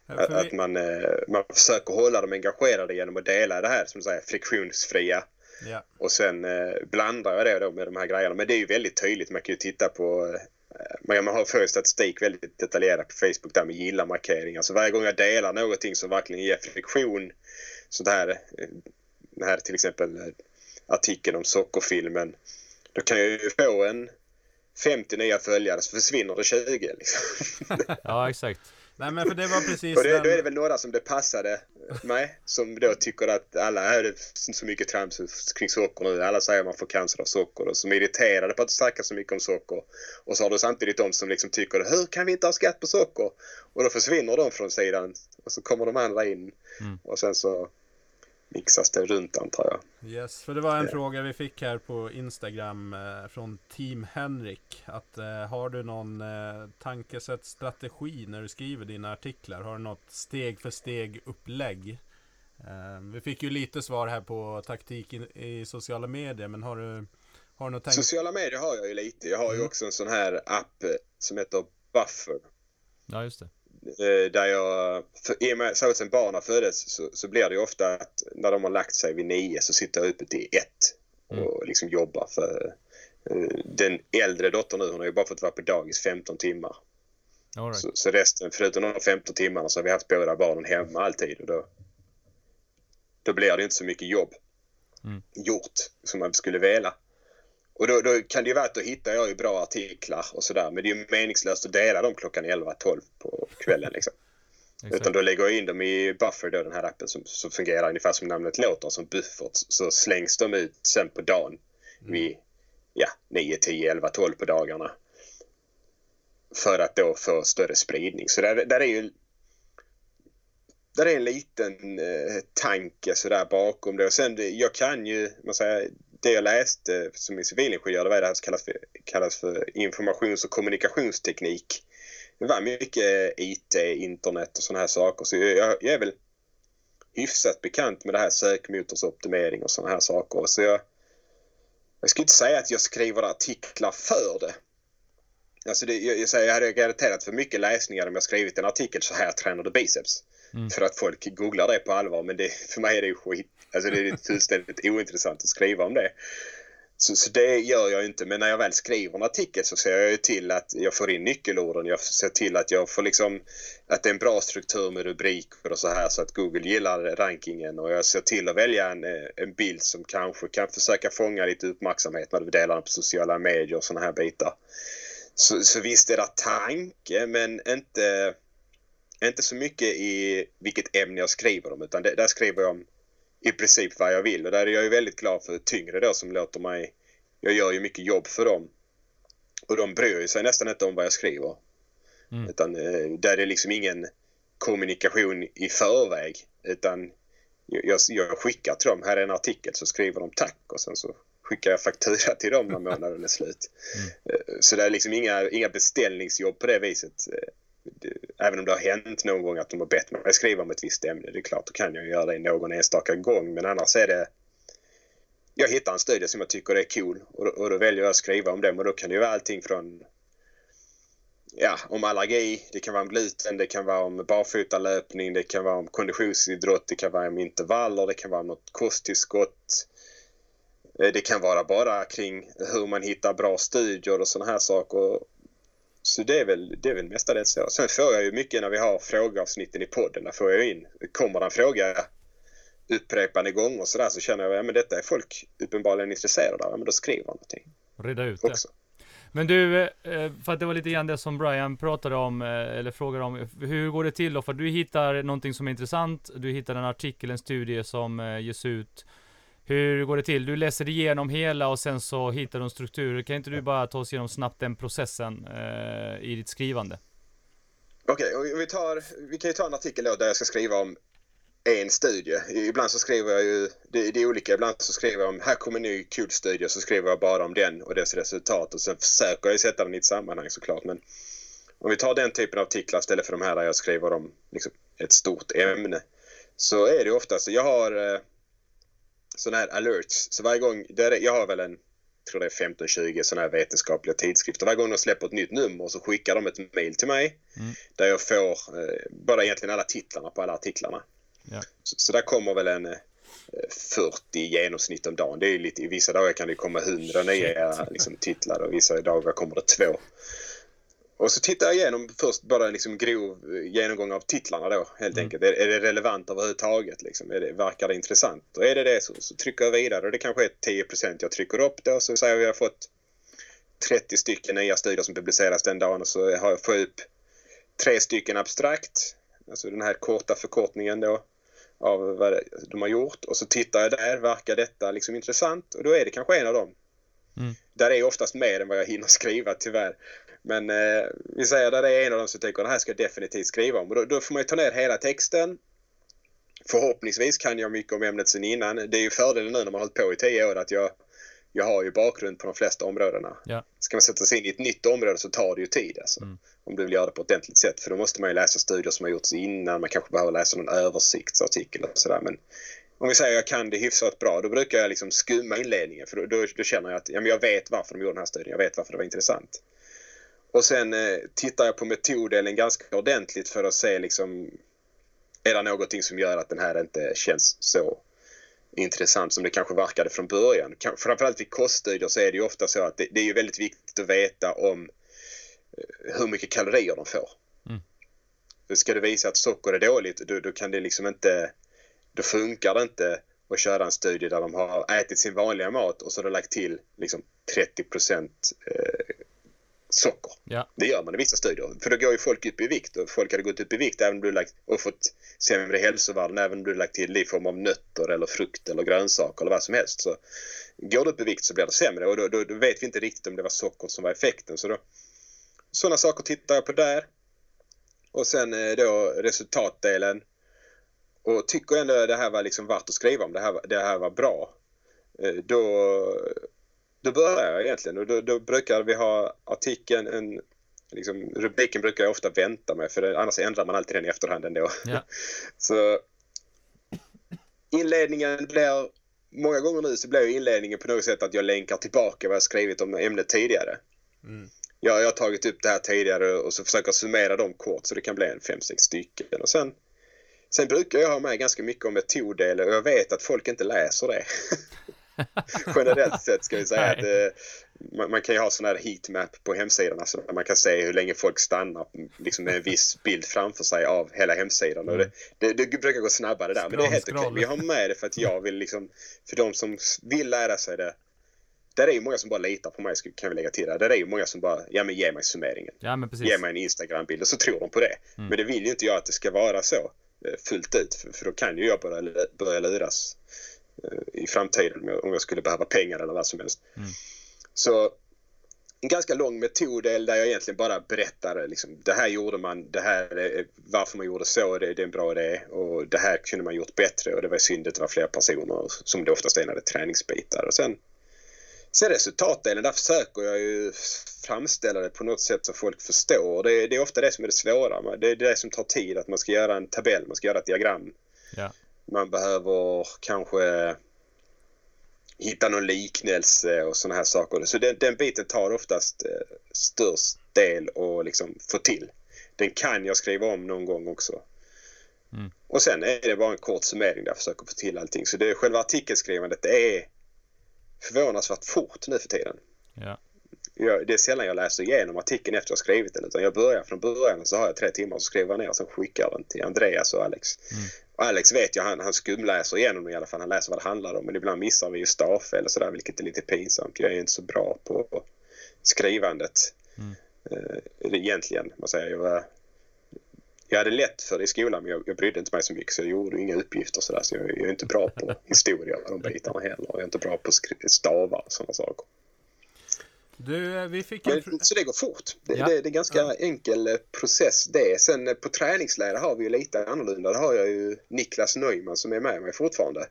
Att, att, man, eh, man försöker hålla dem engagerade genom att dela det här som säger friktionsfria. Ja. Och sen eh, blandar jag det då med de här grejerna. Men det är ju väldigt tydligt. Man kan ju titta på eh, man har för statistik väldigt detaljerat på Facebook där med gilla-markeringar. Så varje gång jag delar någonting som verkligen ger friktion. Sånt här, eh, den här till exempel eh, artikeln om sockerfilmen. Då kan jag ju få en 50 nya följare så försvinner det 20 liksom. ja exakt. Nej men för det var precis Och det, den... då är det väl några som det passade mig som då tycker att alla är så mycket trams kring socker nu. Alla säger att man får cancer av socker och som är irriterade på att det snackas så mycket om socker. Och så har du samtidigt de som liksom tycker hur kan vi inte ha skatt på socker? Och då försvinner de från sidan och så kommer de andra in. Mm. Och sen så mixas det runt antar jag. Yes, för det var en fråga vi fick här på Instagram eh, från Team Henrik. Att eh, har du någon eh, tankesätt strategi när du skriver dina artiklar? Har du något steg för steg upplägg? Eh, vi fick ju lite svar här på taktik i, i sociala medier, men har du, har du något? Sociala medier har jag ju lite. Jag har ju Mm. också en sån här app eh, som heter Buffer. Ja, just det. Eh, Där jag, för, i och med, särskilt sen barnen föddes så, så blir det ju ofta att när de har lagt sig vid nio så sitter jag uppe till ett och liksom jobbar för eh, den äldre dottern nu hon har ju bara fått vara på dagis 15 timmar. Right. Så, så resten, förutom de 15 timmarna så har vi haft båda barnen hemma alltid och då, då blir det inte så mycket jobb Mm. gjort som man skulle vilja. Och då, då kan det ju vara att då hittar jag ju bra artiklar och sådär men det är ju meningslöst att dela dem klockan 11-12 på kvällen liksom. Exakt. Utan då lägger jag in dem i Buffer då, den här appen som, som fungerar ungefär som namnet låter, som buffert. Så slängs de ut sen på dagen vid ja, 9, 10, 11, 12 på dagarna. För att då få större spridning. Så där, där är ju där är en liten eh, tanke sådär bakom det. Och sen, jag kan ju, man säger, det jag läste som är civilingenjör, det var det här som kallas för, kallas för informations och kommunikationsteknik. Det var mycket IT, internet och sådana här saker. Så jag, jag är väl hyfsat bekant med det här sökmotorsoptimering och sådana här saker. Så jag, jag skulle inte säga att jag skriver artiklar för det. Alltså det, jag, jag, jag hade garanterat för mycket läsningar om jag skrivit en artikel så här tränar du biceps. Mm. För att folk googlar det på allvar. Men det, för mig är det ju skit. Alltså det är fullständigt ointressant att skriva om det. Så, så det gör jag inte. Men när jag väl skriver en artikel så ser jag ju till att jag får in nyckelorden. Jag ser till att jag får liksom att det är en bra struktur med rubriker och så här så att Google gillar rankingen. Och jag ser till att välja en, eh, en bild som kanske kan försöka fånga lite uppmärksamhet när du delar den på sociala medier och sådana här bitar. Så, så visst är det tanke men inte, inte så mycket i vilket ämne jag skriver om utan det, där skriver jag om i princip vad jag vill och där är jag ju väldigt glad för tyngre då som låter mig jag gör ju mycket jobb för dem och de bryr sig nästan inte om vad jag skriver Mm. utan eh, där är det liksom ingen kommunikation i förväg utan jag, jag, skickar till dem, här är en artikel så skriver de tack och sen så skickar jag faktura till dem när månaden är slut. Eh, Så det är liksom inga, inga beställningsjobb på det viset. Det- Även om det har hänt någon gång att de har bett mig skriva om ett visst ämne. Det är klart, då kan jag göra det någon enstaka gång. Men annars är det... Jag hittar en studie som jag tycker är cool och då, och då väljer jag att skriva om den. Och då kan det ju vara allting från... Ja, om allergi, det kan vara om gluten, det kan vara om barfotalöpning, det kan vara om konditionsidrott, det kan vara om intervaller, det kan vara om något kosttillskott. Eh, det kan vara bara kring hur man hittar bra studier och sådana här saker. Så det är väl, det är väl mestadels så. Sen får jag ju mycket när vi har frågeavsnitten i podden. Där får jag in, kommer det en fråga upprepade gånger så där så känner jag att ja, men detta är folk uppenbarligen intresserade av. Ja, men då skriver jag någonting Reda ut det. också. Men du, eh, för att det var lite grann det som Brian pratade om, eh, eller frågade om. Hur går det till då? För du hittar någonting som är intressant, du hittar en artikel, en studie som eh, ges ut. Hur går det till? Du läser igenom hela och sen så hittar du en struktur. Kan inte du bara ta oss igenom snabbt den processen eh, i ditt skrivande? Okej, okay, vi, tar, vi kan ju ta en artikel då där jag ska skriva om en studie. Ibland så skriver jag ju, det, det är olika, ibland så skriver jag om, här kommer en ny kul studie, så skriver jag bara om den och dess resultat och sen försöker jag sätta den i ett sammanhang såklart. Men om vi tar den typen av artiklar istället för de här där jag skriver om liksom, ett stort ämne. Så är det ofta så, jag har eh, sådana här alerts. Så varje gång, det är, jag har väl en, jag tror det är 15-20 sådana här vetenskapliga tidskrifter. Varje gång de släpper ett nytt nummer så skickar de ett mail till mig. Mm. Där jag får eh, bara egentligen alla titlarna på alla artiklarna. Ja. Så, så där kommer väl en eh, 40 i genomsnitt om dagen. Det är lite, I vissa dagar kan det komma 100 nya liksom, titlar och vissa dagar kommer det två. Och så tittar jag igenom först bara liksom grov eh, genomgång av titlarna då helt Mm. enkelt. Är, är det relevant överhuvudtaget? Liksom? Är det, verkar det intressant? Och är det det så, så trycker jag vidare och det kanske är 10% jag trycker upp då. Så säger vi att jag har fått 30 stycken nya studier som publiceras den dagen och så har jag jag upp tre stycken abstrakt. Alltså den här korta förkortningen då av vad de har gjort. Och så tittar jag där, verkar detta liksom intressant? Och då är det kanske en av dem. Mm. Där är oftast mer än vad jag hinner skriva tyvärr. Men eh, vi säger där det är en av dem som tänker det här ska jag definitivt skriva om. Då, då får man ju ta ner hela texten. förhoppningsvis kan jag mycket om ämnet sen innan. Det är ju fördelen nu när man har hållit på i tio år att jag, jag har ju bakgrund på de flesta områdena. Ja. Ska man sätta sig in i ett nytt område så tar det ju tid alltså. Mm. Om du vill göra det på ett ordentligt sätt. För då måste man ju läsa studier som har gjorts innan. Man kanske behöver läsa någon översiktsartikel och sådär. Men om vi säger att jag kan det hyfsat bra, då brukar jag liksom skumma inledningen. För då, då, då känner jag att ja, men jag vet varför de gjorde den här studien. Jag vet varför det var intressant. Och sen eh, tittar jag på metoddelen ganska ordentligt för att se liksom är det någonting som gör att den här inte känns så intressant som det kanske verkade från början. Framförallt vid koststudier så är det ju ofta så att det, det är ju väldigt viktigt att veta om eh, hur mycket kalorier de får. Mm. Ska du visa att socker är dåligt, då, då kan det liksom inte... Då funkar det inte att köra en studie där de har ätit sin vanliga mat och så har de lagt till liksom 30 procent eh, socker. Ja. Det gör man i vissa studier. För då går ju folk upp i vikt och folk hade gått upp i vikt även om du lagt, och fått sämre hälsovärden även om du lagt till i form av nötter eller frukt eller grönsaker eller vad som helst. Så går du upp i vikt så blir det sämre och då, då, då vet vi inte riktigt om det var socker som var effekten. Så då, sådana saker tittar jag på där. Och sen eh, då resultatdelen. Och tycker ändå det här var liksom värt att skriva om. Det här, det här var bra. Eh, Då, då börjar jag egentligen och då, då brukar vi ha artikeln, en, liksom, rubriken brukar jag ofta vänta med för det, annars ändrar man alltid den i efterhand ändå. Ja. Så inledningen blir, många gånger nu så blir inledningen på något sätt att jag länkar tillbaka vad jag skrivit om ämnet tidigare. Mm. Jag, jag har tagit upp det här tidigare och så försöker jag summera dem kort så det kan bli en fem, sex stycken. Och sen, sen brukar jag ha med ganska mycket om metoddelen och jag vet att folk inte läser det. Generellt sett ska vi säga att eh, man, kan ju ha sån här heatmap på hemsidan. Alltså där man kan se hur länge folk stannar liksom med en viss bild framför sig av hela hemsidan. Och det, det, det brukar gå snabbare där. Men det är helt okej. Men jag har med det för att jag vill liksom, för de som vill lära sig det. Där är ju många som bara litar på mig kan vi lägga till där. Där är ju många som bara, ja men ge mig summeringen. Ja men precis. Ge mig en Instagram-bild och så tror de på det. Mm. Men det vill ju inte jag att det ska vara så eh, fullt ut. För, för då kan ju jag börja, börja luras i framtiden om jag, om jag skulle behöva pengar eller vad som helst. Mm. Så en ganska lång metoddel där jag egentligen bara berättar liksom, det här gjorde man, det här är varför man gjorde så, det, det är en bra idé och det här kunde man gjort bättre och det var synd att det var fler personer som det oftast är när det är träningsbitar. Och sen, sen resultatdelen, där försöker jag ju framställa det på något sätt så folk förstår. Det, det är ofta det som är det svåra. Det är det som tar tid, att man ska göra en tabell, man ska göra ett diagram. Ja. Man behöver kanske hitta någon liknelse och sådana här saker. Så den, den biten tar oftast eh, störst del att liksom få till. Den kan jag skriva om någon gång också. Mm. Och sen är det bara en kort summering där jag försöker få till allting. Så det, själva artikelskrivandet det är förvånansvärt fort nu för tiden. Ja. Jag, det är sällan jag läser igenom artikeln efter jag skrivit den. Utan jag börjar från början så har jag tre timmar så skriver jag ner och sen skickar jag den till Andreas och Alex. Mm. Och Alex vet jag, han, han skumläser igenom i alla fall. Han läser vad det handlar om. Men ibland missar vi ju stavfel och sådär vilket är lite pinsamt. Jag är inte så bra på skrivandet. Mm. Eh, egentligen. Man säger, jag, var, jag hade lätt för det i skolan men jag, jag brydde inte mig så mycket så jag gjorde inga uppgifter och sådär. Så jag, jag är inte bra på historia och de bitarna heller. Jag är inte bra på stavar och sådana saker. Du, eh, vi fick en... Men, så det går fort. Det, Ja. det, det är ganska Ja. enkel eh, process det. Sen eh, på träningsläger har vi ju lite annorlunda. Där har jag ju Niklas Neumann som är med mig fortfarande.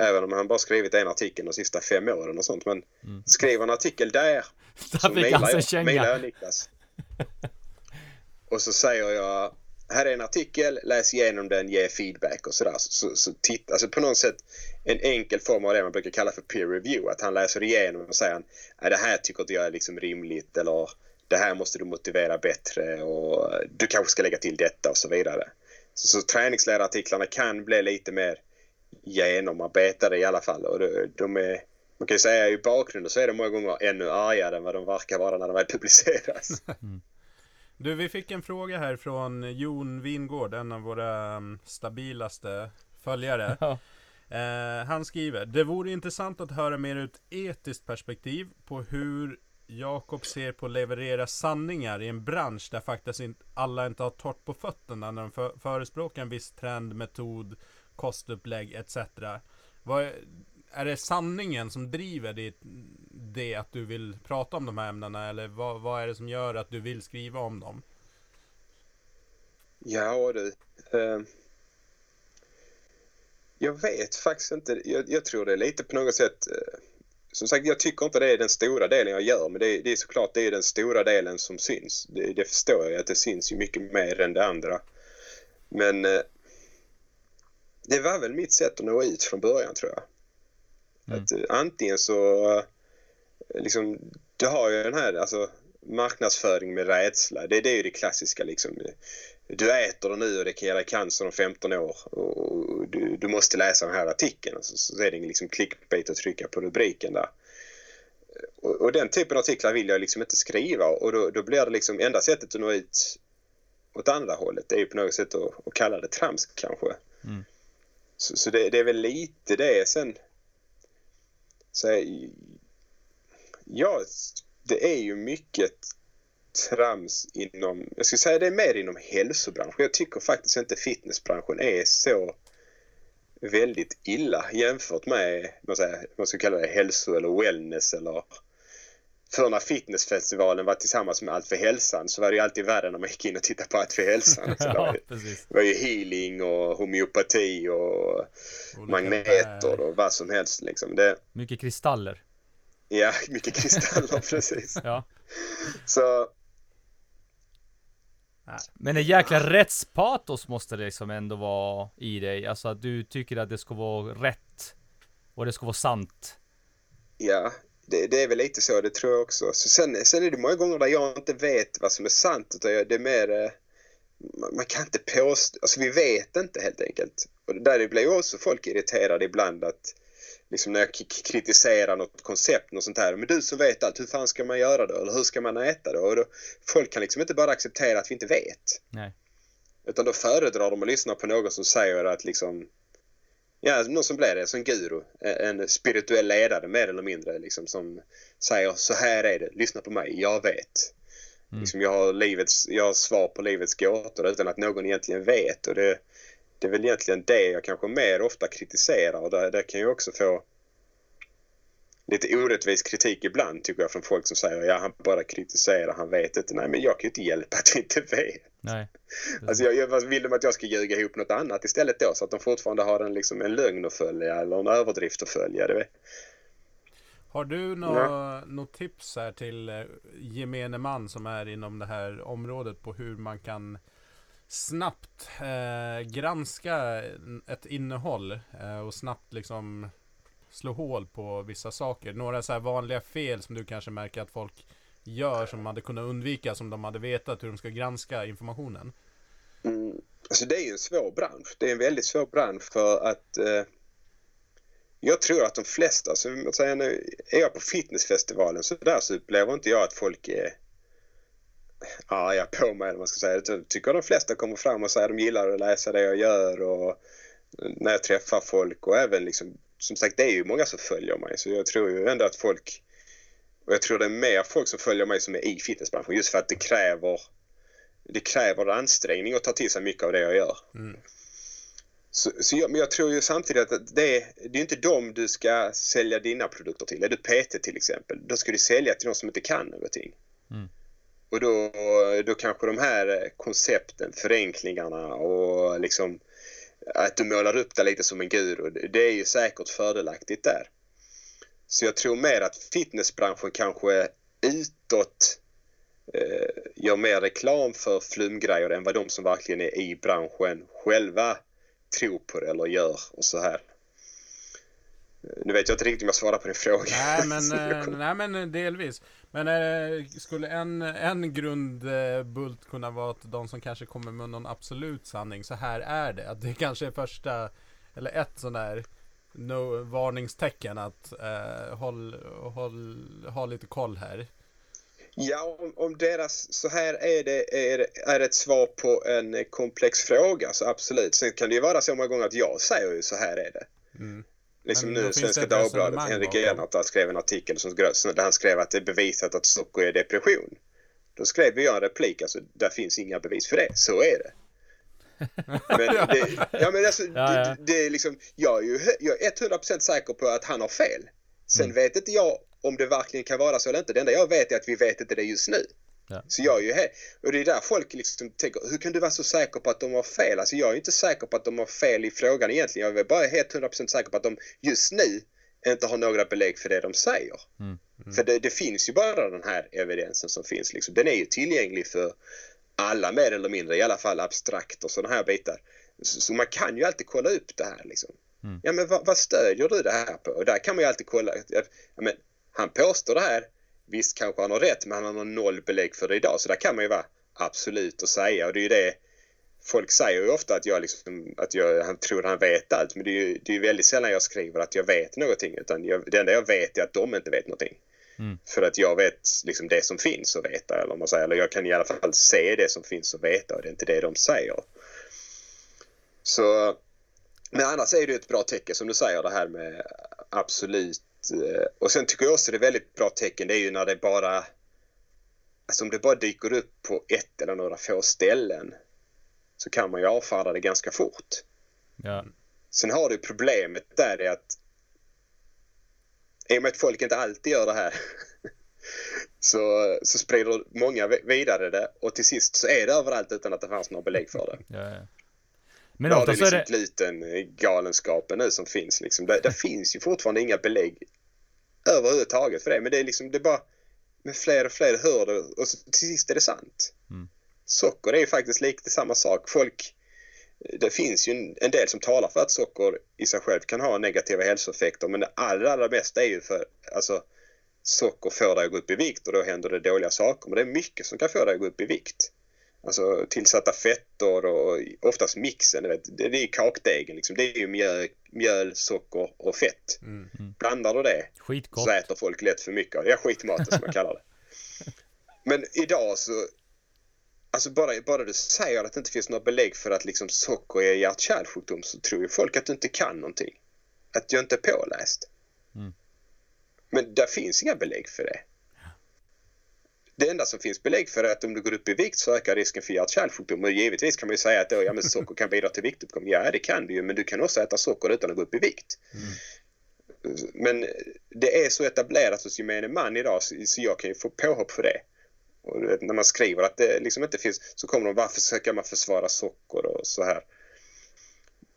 Även om han bara skrivit en artikel de sista fem åren och sånt. Men Mm. skriver en artikel där Där så fick mejlar han sig mejlar känga. jag Niklas. Och så säger jag här är en artikel, läs igenom den, ge feedback och sådär. Så, så, så titta, alltså på något sätt en enkel form av det man brukar kalla för peer review. Att han läser igenom och säger "Nej, det här tycker inte jag är liksom rimligt eller det här måste du motivera bättre och du kanske ska lägga till detta och så vidare. Så, så träningsledarartiklarna kan bli lite mer genomarbetade i alla fall. Och de, de är, man kan ju säga i bakgrunden så är de många gånger ännu argare än vad de verkar vara när de väl publiceras. Du, vi fick en fråga här från Jon Wingård, en av våra um, stabilaste följare. Eh, han skriver, det vore intressant att höra mer ur ett etiskt perspektiv på hur Jakob ser på att leverera sanningar i en bransch där faktiskt inte alla inte har torrt på fötterna när de för, förespråkar en viss trend, metod, kostupplägg etc. Vad är, är det sanningen som driver det, det att du vill prata om de här ämnena eller vad, vad är det som gör att du vill skriva om dem? Ja du. Eh, jag vet faktiskt inte. Jag, jag, tror det är lite på något sätt... Eh, som sagt, jag tycker inte det är den stora delen jag gör, men det, är, det är såklart det är den stora delen som syns. Det, det förstår jag att det syns ju mycket mer än det andra. Men eh, det var väl mitt sätt att nå ut från början tror jag. Mm. Att eh, antingen så liksom, du har ju den här alltså marknadsföring med rädsla. Det, det är ju det klassiska liksom. Du äter det nu och det kan ge dig cancer om 15 år och du, du måste läsa den här artikeln. Alltså, så är det liksom clickbait att trycka på rubriken där. Och, och, den typen av artiklar vill jag liksom inte skriva och då, då blir det liksom enda sättet att nå ut åt andra hållet det är ju på något sätt att, att kalla det trams kanske. Mm. Så, så det, det, är väl lite det. Sen så ja, det är ju mycket trams inom, jag skulle säga det är mer inom hälsobranschen. Jag tycker faktiskt inte fitnessbranschen är så väldigt illa jämfört med, man, säger, man ska kalla det hälso eller wellness eller för när fitnessfestivalen var tillsammans med Allt för hälsan så var det ju alltid värre när man gick in och tittade på Allt för hälsan. Så det, var ju, det var ju healing och homeopati och Olika magneter och vad som helst liksom. Det, Mycket kristaller. Ja, mycket kristaller precis. ja. Så... Men en jäkla rättspatos måste det liksom ändå vara i dig. Alltså att du tycker att det ska vara rätt. Och det ska vara sant. Ja, det, det, är väl lite så, det tror jag också. Så sen, sen är det många gånger där jag inte vet vad som är sant. Utan det är mer... Eh, man kan inte påstå... Alltså vi vet inte helt enkelt. Och där blir också folk irriterade ibland att liksom när jag kritiserar något koncept och sånt här. Men du som vet allt, hur fan ska man göra det? Eller hur ska man äta det? Och då, folk kan liksom inte bara acceptera att vi inte vet. Nej. Utan då föredrar de att lyssna på någon som säger att liksom Ja, någon som blir det, som guru. En spirituell ledare mer eller mindre liksom som säger så här är det, lyssna på mig, jag vet. Mm. Liksom, jag, har livets, jag har svar på livets gåtor utan att någon egentligen vet. Och det, det är väl egentligen det jag kanske mer ofta kritiserar och det, det kan ju också få lite orättvis kritik ibland tycker jag från folk som säger ja han bara kritiserar, han vet inte. Nej men jag kan ju inte hjälpa att vi inte vet. Nej. Alltså jag, jag vill de att jag ska ljuga ihop något annat istället då så att de fortfarande har en, liksom, en lögn att följa eller en överdrift att följa. Det Har du något ja. tips här till eh, gemene man som är inom det här området på hur man kan snabbt eh, granska ett innehåll eh, och snabbt liksom slå hål på vissa saker. Några så här vanliga fel som du kanske märker att folk gör som hade kunnat undvika som de hade vetat hur de ska granska informationen. Mm. Alltså det är ju en svår bransch. Det är en väldigt svår bransch för att eh, jag tror att de flesta, alltså, säga, är jag på fitnessfestivalen så där så upplever inte jag att folk är arga på mig, eller man ska säga. Jag tycker de flesta kommer fram och säger att de gillar att läsa det jag gör och när jag träffar folk och även liksom, som sagt det är ju många som följer mig så jag tror ju ändå att folk och jag tror det är mer folk som följer mig som är i fitnessbranschen just för att det kräver det kräver ansträngning att ta till sig mycket av det jag gör. Mm. Så, så jag, men jag tror ju samtidigt att det, det är inte dem du ska sälja dina produkter till. Är du PT till exempel, då ska du sälja till de som inte kan någonting. Mm. Och då, då kanske de här eh, koncepten, förenklingarna och liksom att du målar upp det lite som en guru, det är ju säkert fördelaktigt där. Så jag tror mer att fitnessbranschen kanske utåt eh, gör mer reklam för flumgrejer än vad de som verkligen är i branschen själva tror på det eller gör och så här. Nu vet jag inte riktigt om jag svarar på din fråga. Nej men, eh, nej, men delvis. Men eh, skulle en, en grundbult kunna vara att de som kanske kommer med någon absolut sanning, så här är det. Att det kanske är första, eller ett sån där no, varningstecken att eh, håll, håll, ha lite koll här. Ja, om, om, deras så här är det är, är ett svar på en komplex fråga så absolut. Sen kan det ju vara så många gånger att jag säger ju så här är det. Mm. Liksom nu Svenska Dagbladet, Henrik Ehrnhardt skrev en artikel som, där han skrev att det är bevisat att socker är depression. Då skrev jag en replik, alltså där finns inga bevis för det. Så är det. Men det, ja, men alltså, ja, ja. Det, det, är liksom, jag är ju jag är 100% säker på att han har fel. Sen mm. vet inte jag om det verkligen kan vara så eller inte. Det enda jag vet är att vi vet inte det just nu. Ja. Så jag är ju här, och det är där folk liksom tänker, hur kan du vara så säker på att de har fel? Alltså jag är inte säker på att de har fel i frågan egentligen. Jag är bara helt 100% säker på att de just nu inte har några belägg för det de säger. Mm. För det, det, finns ju bara den här evidensen som finns. Liksom. Den är ju tillgänglig för alla mer eller mindre, i alla fall abstrakt och sådana här bitar. Så, så, man kan ju alltid kolla upp det här liksom. Mm. Ja men vad, vad stödjer du det här på? Och där kan man ju alltid kolla. Ja, men, han påstår det här. Visst kanske han har rätt men han har noll belägg för det idag. Så där kan man ju vara absolut och säga. Och det är ju det folk säger ju ofta att jag liksom, att jag, han tror han vet allt. Men det är ju det är väldigt sällan jag skriver att jag vet någonting. Utan jag, det enda jag vet är att de inte vet någonting. Mm. För att jag vet liksom det som finns och veta. Eller, om man säger, eller jag kan i alla fall se det som finns och veta. Och det är inte det de säger. Så, men annars är det ett bra tecken som du säger det här med absolut. Eh, Och sen tycker jag också det är väldigt bra tecken. Det är ju när det bara Alltså om det bara dyker upp på ett eller några få ställen så kan man ju avfärda det ganska fort. Ja. Sen har du problemet där är att i och med att folk inte alltid gör det här så, så sprider många vidare det och till sist så är det överallt utan att det fanns några belägg för det. Ja, ja. Men ja, det är så är liksom det... gluten galenskapen nu som finns. Liksom. Det, det finns ju fortfarande inga belägg överhuvudtaget för det. Men det är liksom, det är bara med fler och fler hör det och så, till sist är det sant. Mm. Socker är ju faktiskt lite samma sak. Folk, det finns ju en, en del som talar för att socker i sig själv kan ha negativa hälsoeffekter men det allra, allra mesta är ju för alltså socker får dig att gå upp i vikt och då händer det dåliga saker. Men det är mycket som kan få dig att gå upp i vikt. Alltså tillsatta fetter och oftast mixen. Vet, det, det är kakdegen liksom. Det är ju mjöl, mjöl socker och fett. Mm. Blandar du det Skitgott. så äter folk lätt för mycket av det. Ja, skitmaten som man kallar det. Men idag så... Alltså bara, bara du säger att det inte finns några belägg för att liksom socker är hjärt-kärlsjukdom så tror ju folk att du inte kan någonting. Att jag inte är påläst. Mm. Men där finns inga belägg för det. Det enda som finns belägg för är att om du går upp i vikt så ökar risken för hjärt-kärlsjukdom. Och givetvis kan man ju säga att då, ja, men socker kan bidra till viktuppgång. Ja, det kan du ju, men du kan också äta socker utan att gå upp i vikt. Mm. Men det är så etablerat hos gemene man idag så jag kan ju få påhopp för det. Och när man skriver att det liksom inte finns så kommer de varför försöker man försvara socker och så här.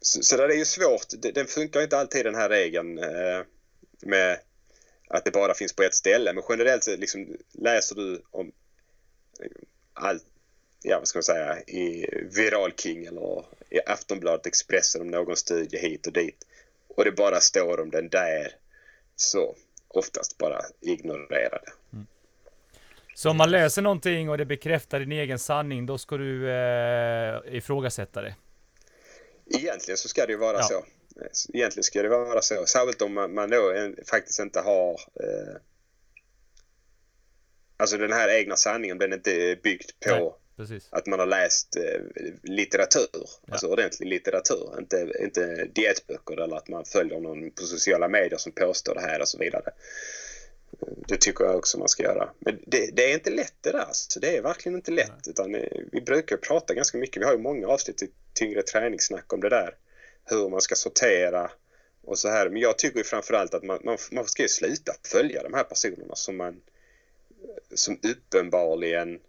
Så, så där är ju svårt. Det- Den funkar inte alltid den här regeln eh, med att det bara finns på ett ställe. Men generellt så liksom, läser du om eh, allt, ja vad ska man säga, i Viral King eller i Aftonbladet Expressen om någon studie hit och dit och det bara står om den där så oftast bara ignorera det. Så om man läser någonting och det bekräftar din egen sanning, då ska du eh, ifrågasätta det. Egentligen så ska det ju vara Ja. så. Egentligen ska det vara så. Särskilt om man, man då en, faktiskt inte har eh, Alltså den här egna sanningen, den är inte byggd på Nej. Att man har läst eh, litteratur, alltså ordentlig litteratur, inte, inte dietböcker eller att man följer någon på sociala medier som påstår det här och så vidare. Eh, Det tycker jag också man ska göra. Men det, det är inte lätt det där. Så det är verkligen inte lätt. Utan eh, vi brukar prata ganska mycket. Vi har ju många avsnitt i tyngre träningssnack om det där. Hur man ska sortera och så här. Men jag tycker ju framförallt att man, man, man ska ju sluta följa de här personerna som man som uppenbarligen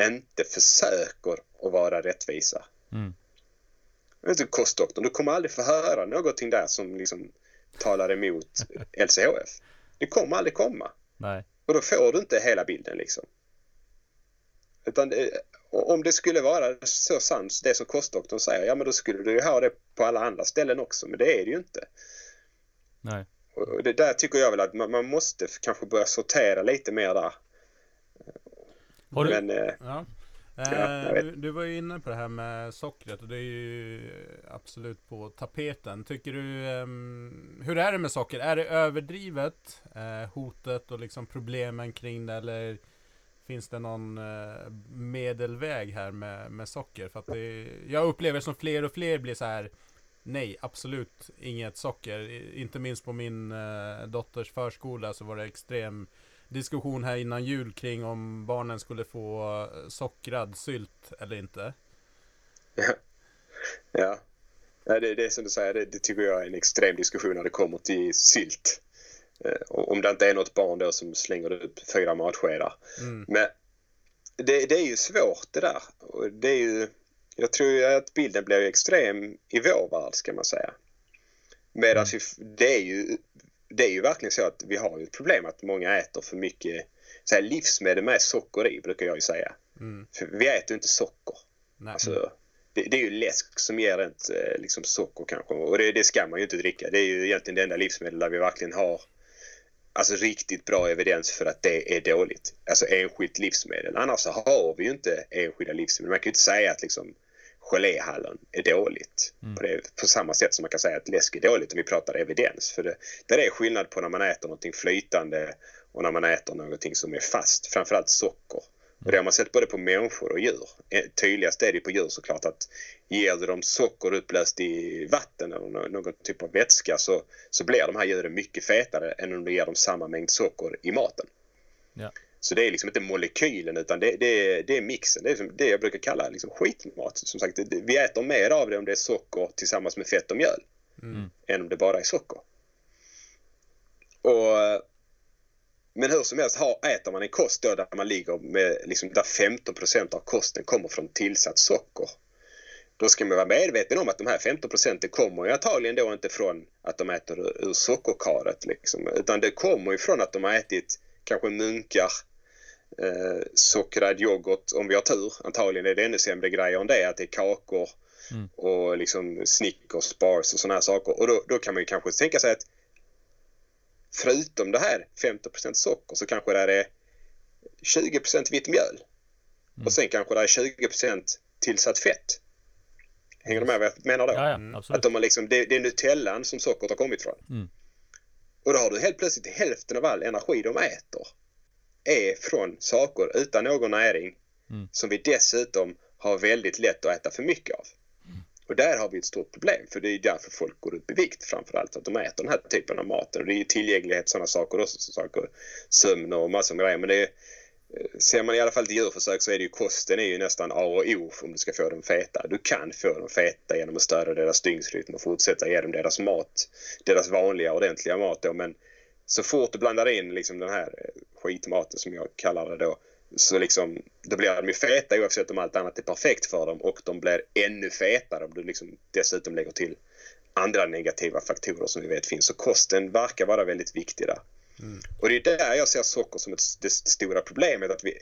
inte försöker att vara rättvisa. Mm. Du, kostdoktorn, du kommer aldrig få höra någonting där som liksom talar emot LCHF. Det kommer aldrig komma. Nej. Och då får du inte hela bilden liksom. Utan om det skulle vara så sant, det som kostdoktorn säger, ja men då skulle du ju ha det på alla andra ställen också. Men det är det ju inte. Nej. Och det där tycker jag väl att man, man måste kanske börja sortera lite mer där. Har du, Men eh, Ja. Ja, Eh, du var ju inne på det här med sockret och det är ju absolut på tapeten. Tycker du, ehm, hur är det med socker? Är det överdrivet, eh, hotet och liksom problemen kring det eller finns det någon eh, medelväg här med, med socker? För att det, jag upplever som fler och fler blir så här Nej, absolut inget socker. Inte minst på min eh, dotters förskola så var det extrem diskussion här innan jul kring om barnen skulle få eh, sockrad sylt eller inte. Ja. ja det, det är som du säger, det, det tycker jag är en extrem diskussion när det kommer till sylt. Eh, om det inte är något barn då som slänger upp fyra matskedar. Mm. Men det, det är ju svårt det där. Det är ju, jag tror att bilden blir extrem i vår värld ska man säga. Medan Mm. det är ju det är ju verkligen så att vi har ju ett problem att många äter för mycket så här, livsmedel med socker i brukar jag ju säga. Mm. För vi äter ju inte socker. Nej. Alltså, det, det är ju läsk som ger ett eh, liksom socker kanske och det, det ska man ju inte dricka. Det är ju egentligen det enda livsmedel där vi verkligen har alltså riktigt bra evidens för att det är dåligt. Alltså enskilt livsmedel. Annars så har vi ju inte enskilda livsmedel. Man kan ju inte säga att liksom geléhallon är dåligt. Mm. På, det, på samma sätt som man kan säga att läsk är dåligt om vi pratar evidens. För det, där är skillnad på när man äter någonting flytande och när man äter någonting som är fast. Framförallt socker. Och det har man sett både på människor och djur. Eh, Tydligast är det på djur såklart att ger du dem socker upplöst i vatten eller nå- någon typ av vätska så, så blir de här djuren mycket fetare än om du ger dem samma mängd socker i maten. Ja. Så det är liksom inte molekylen utan det, det, är, det är mixen. Det är det jag brukar kalla liksom skitmat. Som sagt, det, vi äter mer av det om det är socker tillsammans med fett och mjöl Mm. än om det bara är socker. Och, men hur som helst, har, äter man en kost då där man ligger med liksom där 15% av kosten kommer från tillsatt socker. Då ska man vara medveten om att de här 15 procenten kommer ju antagligen då inte från att de äter ur, ur sockerkaret liksom, utan det kommer ju från att de har ätit kanske munkar, eh, sockrad yoghurt om vi har tur. Antagligen är det ännu sämre grejer än det, att det är kakor Mm. och liksom Snickers, bars och sådana här saker. Och då, då kan man ju kanske tänka sig att förutom det här 15% socker så kanske det är 20 vitt mjöl. Mm. Och sen kanske det är 20 tillsatt fett. Hänger du med vad jag menar då? Ja, ja, Mm. absolut. Att de har liksom, det, det är Nutellan som sockret har kommit från. Mm. Och då har du helt plötsligt hälften av all energi de äter är från saker utan någon näring Mm. som vi dessutom har väldigt lätt att äta för mycket av. Och där har vi ett stort problem för det är därför folk går upp i vikt framförallt att de äter den här typen av mat. Och det är ju tillgänglighet sådana saker också, så saker, sömn och massor med grejer. Men det är, Eh, ser man i alla fall till djurförsök så är det ju kosten är ju nästan A och O om du ska få dem feta. Du kan få dem feta genom att stödja deras dygnsrytm och fortsätta ge dem deras mat, deras vanliga ordentliga mat då. Men så fort du blandar in liksom den här eh, skitmaten som jag kallar det då så liksom, då blir de ju feta oavsett om allt annat är perfekt för dem och de blir ännu fetare om du liksom dessutom lägger till andra negativa faktorer som vi vet finns. Så kosten verkar vara väldigt viktig där. Mm. Och det är där jag ser socker som ett, det stora problemet. att vi,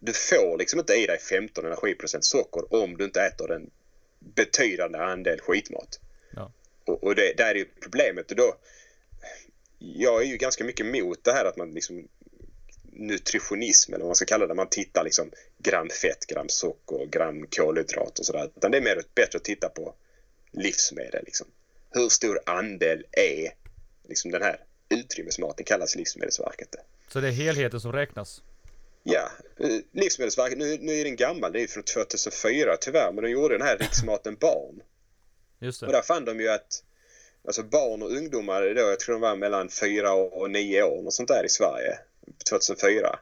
Du får liksom inte i dig 15 energiprocent socker om du inte äter en betydande andel skitmat. Ja. Och, och det, där är ju problemet. Och då, jag är ju ganska mycket emot det här att man liksom nutritionism eller vad man ska kalla det. Man tittar liksom gram fett, gram socker, gram kolhydrat och sådär. Utan det är mer bättre att titta på livsmedel. Liksom. Hur stor andel är liksom den här utrymmesmaten kallas Livsmedelsverket. Så det är helheten som räknas? Ja, eh, Livsmedelsverket, nu, nu är den gammal, det är från 2004 tyvärr, men de gjorde den här Riksmaten barn. Just Och det. där fann de ju att alltså barn och ungdomar då, jag tror de var mellan 4 och 9 år och sånt där i Sverige 2004.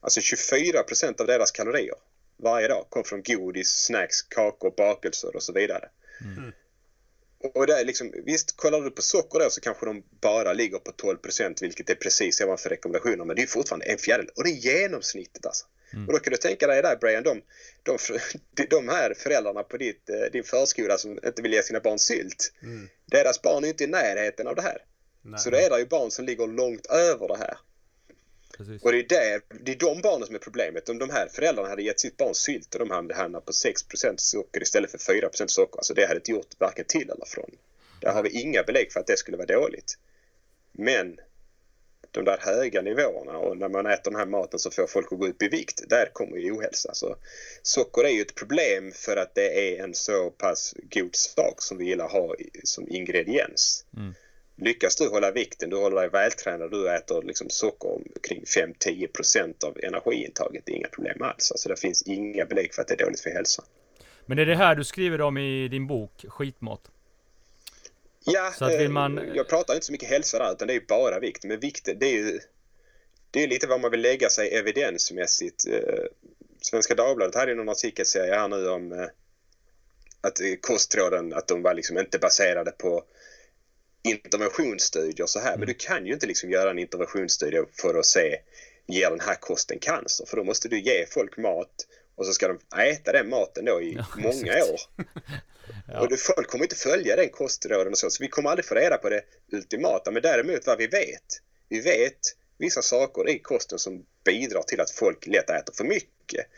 Alltså 24 procent av deras kalorier varje dag kom från godis, snacks, kakor, bakelser och så vidare. Mm. Och det är liksom, visst, kollar du på socker då så kanske de bara ligger på 12 procent vilket är precis ovanför rekommendationer men det är fortfarande en fjärdedel och det är genomsnittet alltså. Mm. Och då kan du tänka dig där Brian, de, de, de här föräldrarna på ditt, eh, din förskola som inte vill ge sina barn sylt. Mm. Deras barn är inte i närheten av det här. Nej. Så då är det ju barn som ligger långt över det här. Precis. Och det är, där, det är de barnen som är problemet. Om de här föräldrarna hade gett sitt barn sylt och de hade hamnat på 6% socker istället för 4% socker. Alltså det hade inte gjort varken till eller från. Där har vi inga belägg för att det skulle vara dåligt. Men de där höga nivåerna och när man äter den här maten så får folk att gå upp i vikt. Där kommer ju ohälsa. Så socker är ju ett problem för att det är en så pass god sak som vi gillar att ha som ingrediens. Mm. Lyckas du hålla vikten, du håller dig vältränad, du äter liksom socker kring 5-10 av energiintaget, det är inga problem alls. Alltså det finns inga belägg för att det är dåligt för hälsan. Men är det här du skriver om i din bok, Skitmat? Ja, Så att vill eh, man- jag pratar inte så mycket hälsa där utan det är ju bara vikt. Men vikten, det är ju det är lite vad man vill lägga sig evidensmässigt. Eh, Svenska Dagbladet hade ju någon artikelserie här nu om eh, att kostråden att de var liksom inte baserade på interventionsstudier så här. Men du kan ju inte liksom göra en interventionsstudie för att se ger den här kosten cancer. För då måste du ge folk mat och så ska de äta den maten då i Ja, många exakt. år. Ja. Och folk kommer inte följa den kostråden och så, så vi kommer aldrig få reda på det ultimata. Men däremot vad vi vet. Vi vet vissa saker i kosten som bidrar till att folk lätt äter för mycket.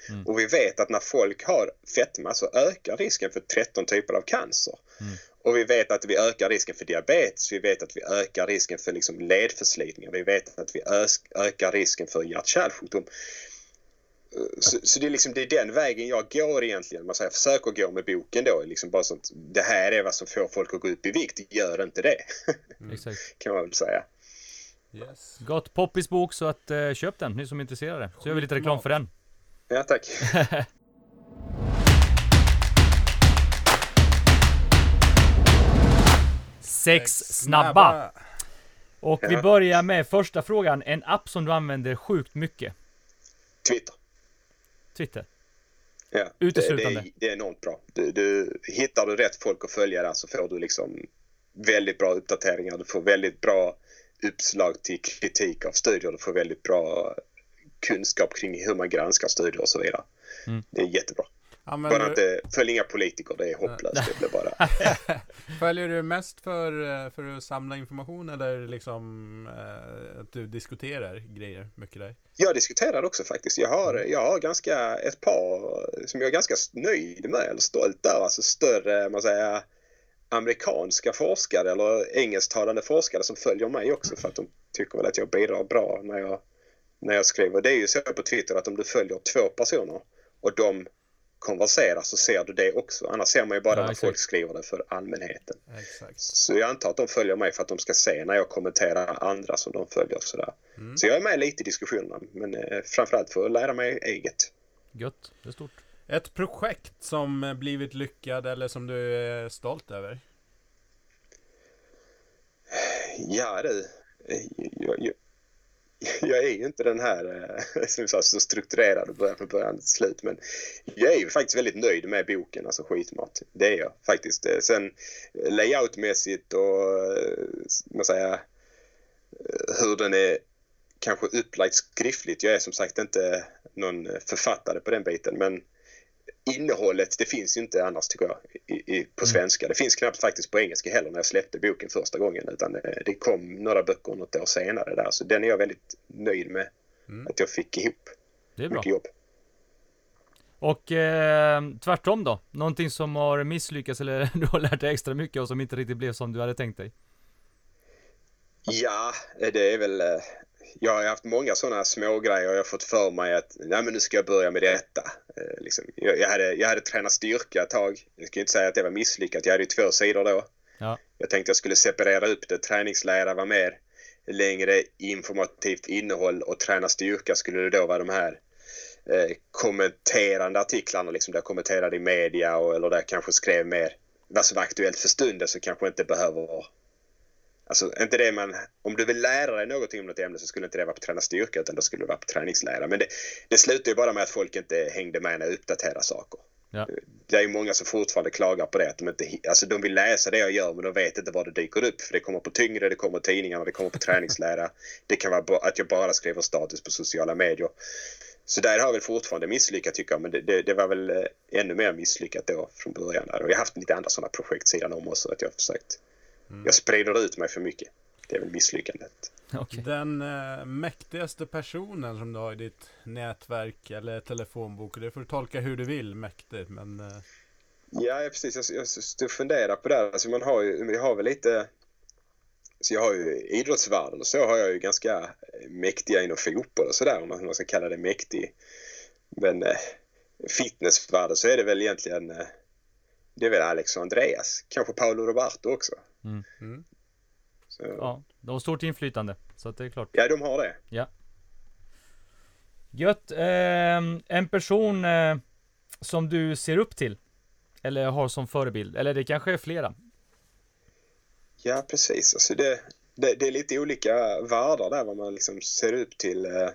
Mm. Och vi vet att när folk har fetma så ökar risken för 13 typer av cancer. Mm. Och vi vet att vi ökar risken för diabetes, vi vet att vi ökar risken för liksom ledförslitningar, vi vet att vi ökar risken för hjärt-kärlsjukdom. Så, så det, är liksom, det är den vägen jag går egentligen. Man säger, försöker gå med boken då. Liksom bara sånt, det här är vad som får folk att gå upp i vikt. Gör inte det. Exakt. kan man väl säga. Yes. Gott Poppis bok så att eh, köp den, ni som är intresserade. Så gör vi lite reklam för den. Ja, tack. Sex snabba. Och vi Ja. börjar med första frågan. En app som du använder sjukt mycket. Twitter. Twitter. Ja, Uteslutande. Det, det, det är enormt bra. Du, du, hittar du rätt folk att följa där så får du liksom väldigt bra uppdateringar. Du får väldigt bra uppslag till kritik av studier. Du får väldigt bra kunskap kring hur man granskar studier och så vidare. Mm. Det är jättebra. Bara Använder, inte, följ inga politiker, det är hopplöst. Det blir bara... följer du mest för, eh, för att samla information eller liksom eh, att du diskuterar grejer mycket där? Jag diskuterar också faktiskt. Jag har, jag har ganska ett par som jag är ganska nöjd med eller stolt över. Alltså större, man säger, amerikanska forskare eller engelsktalande forskare som följer mig också för att de tycker väl att jag bidrar bra när jag, när jag skriver. Det är ju så på Twitter att om du följer två personer och de konverserar så ser du det också. Annars ser man ju bara Ja, när exakt. folk skriver det för allmänheten. Exakt. Så jag antar att de följer mig för att de ska se när jag kommenterar andra som de följer. Sådär. Mm. Så jag är med lite i diskussionerna men eh, framförallt för att lära mig eget. Gött. Det är stort. Ett projekt som eh, blivit lyckad eller som du är stolt över? Ja du, eh, jag, jag, jag är ju inte den här eh, som sa, så strukturerad och börjar från början till slut men jag är ju faktiskt väldigt nöjd med boken, alltså skitmat. Det är jag faktiskt. Eh, sen eh, layoutmässigt och man säger, hur den är kanske upplagd skriftligt. Jag är som sagt inte någon författare på den biten men innehållet, det finns ju inte annars tycker jag i, i, på Mm. svenska. Det finns knappt faktiskt på engelska heller när jag släppte boken första gången utan eh, det kom några böcker något år senare där så den är jag väldigt nöjd med Mm. att jag fick ihop. Det är bra. Mycket jobb. Och eh, tvärtom då? Någonting som har misslyckats eller du har lärt dig extra mycket och som inte riktigt blev som du hade tänkt dig? Ja, det är väl... Jag har haft många sådana små grejer och jag har fått för mig att Nej, men nu ska jag börja med detta. Eh, Liksom, jag, jag, hade, jag hade tränat styrka ett tag. Jag ska inte säga att det var misslyckat. Jag hade ju två sidor då. Ja. Jag tänkte jag skulle separera upp det. Träningslära var mer längre informativt innehåll och träna styrka skulle det då vara de här eh, kommenterande artiklarna liksom där jag kommenterade i media och, eller där jag kanske skrev mer vad som var aktuellt för stunden så kanske inte behöver Alltså inte det man, om du vill lära dig någonting om något ämne så skulle inte det vara på träna styrka utan då skulle det vara på träningslära. Men det, det slutar ju bara med att folk inte hängde med när jag uppdaterade saker. Ja. Det är ju många som fortfarande klagar på det. Att de, inte, alltså de vill läsa det jag gör men de vet inte var det dyker upp. För det kommer på tyngre, det kommer på tidningarna, det kommer på träningslära. Det kan vara att jag bara skriver status på sociala medier. Så där har jag väl fortfarande misslyckat tycker jag. Men det, det, det var väl eh, ännu mer misslyckat då från början. Där. Och jag har haft lite andra sådana projekt sidan om också. Att jag har försökt. Jag sprider ut mig för mycket. Det är väl misslyckandet. Okej. Den eh, mäktigaste personen som du har i ditt nätverk eller telefonbok. Det får du tolka hur du vill, mäktigt. Men eh, Ja, ja, precis. Jag, jag stod och funderade på det. här. Alltså man har ju, jag har väl lite... Så jag har ju i idrottsvärlden och så har jag ju ganska mäktiga inom fotboll och sådär om man, om man ska kalla det mäktig. Men eh, fitnessvärlden så är det väl egentligen eh, det är väl Alex och Andreas. Kanske Paolo Roberto också. Mm. Mm. Ja, de har stort inflytande. Så att det är klart. ja, de har det. Gött. ehm, en person eh, som du ser upp till. Eller har som förebild. Eller det kanske är flera. Ja, precis. Alltså det, det, det är lite olika världar där vad man liksom ser upp till. eh.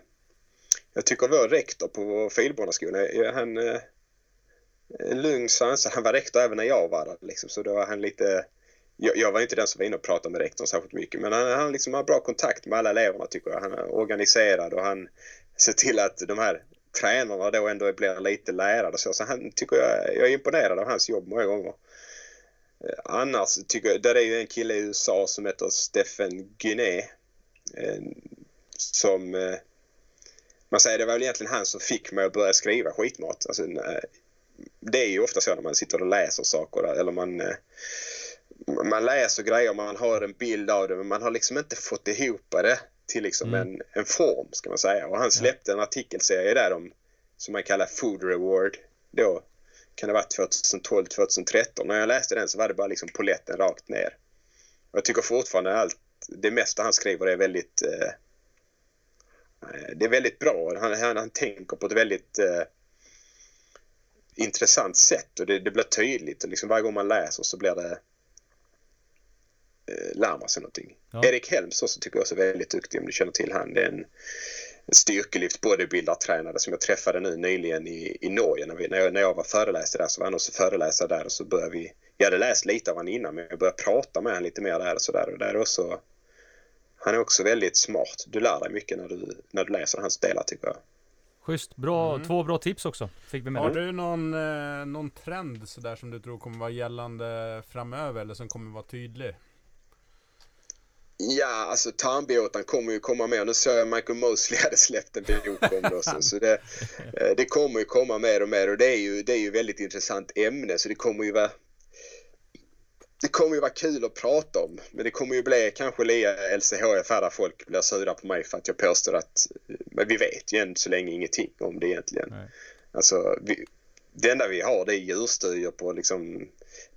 Jag tycker vår rektor på vår filbarnaskola, eh, han eh, lugn sansad. Han var rektor även när jag var där liksom, så då var han lite jag, jag var inte den som var inne och pratade med rektorn särskilt mycket men han, han liksom har bra kontakt med alla eleverna tycker jag. Han är organiserad och han ser till att de här tränarna då ändå blir lite lärare så. Så han tycker jag, jag är imponerad av hans jobb många gånger. Eh, annars tycker jag, där är ju en kille i USA som heter Stephen Guiné. Eh, som eh, man säger det var väl egentligen han som fick mig att börja skriva skitmat. Alltså, det är ju ofta så när man sitter och läser saker eller man man läser grejer, man har en bild av det men man har liksom inte fått ihop det till liksom mm. en, en form ska man säga. Och han släppte en artikelserie där om som man kallar Food Reward. Då kan det varit 2012, 2013. När jag läste den så var det bara liksom poletten rakt ner. Och jag tycker fortfarande allt, det mesta han skriver är väldigt eh, det är väldigt bra. Han, han, han tänker på ett väldigt eh, intressant sätt och det, det blir tydligt. Liksom varje gång man läser så blir det eh, lär man sig någonting. Ja. Erik Helms också tycker jag också är väldigt duktig om du känner till han. Det är en, styrkelyft bodybuildartränare som jag träffade nu nyligen i, i Norge. När, vi, när, jag, när jag var föreläsare där så var han också föreläsare där och så började vi, jag hade läst lite av honom innan men jag började prata med honom lite mer där och sådär. Och där också, han är också väldigt smart. Du lär dig mycket när du, när du läser hans delar tycker jag. Schysst, bra, mm. två bra tips också. Fick vi med Har du någon, eh, någon trend sådär som du tror kommer vara gällande framöver eller som kommer vara tydlig? Ja, alltså tarmbåten kommer ju komma med. Nu såg jag Michael Mosley hade släppt en bok om det så, så det, eh, det kommer ju komma mer och mer och det är ju, det är ju väldigt intressant ämne så det kommer ju vara det kommer ju vara kul att prata om men det kommer ju bli kanske lite LCHF där folk blir sura på mig för att jag påstår att men vi vet ju än så länge ingenting om det egentligen. Nej. Alltså, vi, det enda vi har det är djurstudier på liksom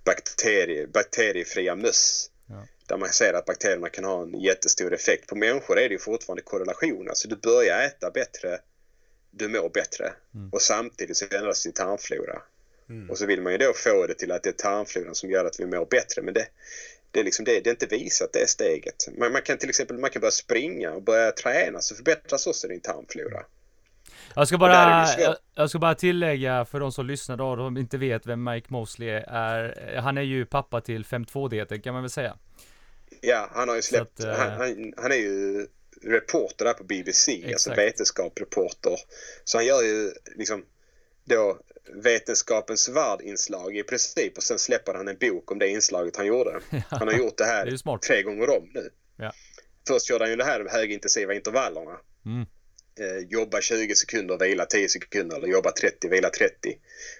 bakterie, bakteriefria möss. Ja. Där man ser att bakterierna kan ha en jättestor effekt. På människor är det ju fortfarande korrelation. Alltså du börjar äta bättre, du mår bättre. Mm. Och samtidigt så ändras din tarmflora. Mm. Och så vill man ju då få det till att det är tarmfloran som gör att vi mår bättre. Men det, det, är, liksom det, det är inte visat det steget. Man, man, kan till exempel man kan börja springa och börja träna så förbättras också din tarmflora. Jag ska bara, jag, jag, ska bara tillägga för de som lyssnar då, de inte vet vem Mike Mosley är. Han är ju pappa till 5.2-dieten kan man väl säga. Ja, han har ju släppt, att, han, han, han, är ju reporter där på BBC, alltså exakt. alltså vetenskapsreporter. Så han gör ju liksom då Vetenskapens värld-inslag i princip och sen släpper han en bok om det inslaget han gjorde. Han har gjort det här det tre gånger om nu. Ja. Först gjorde han ju det här högintensiva intervallerna. Mm. Eh, jobba 20 sekunder, vila 10 sekunder eller jobba 30, vila 30.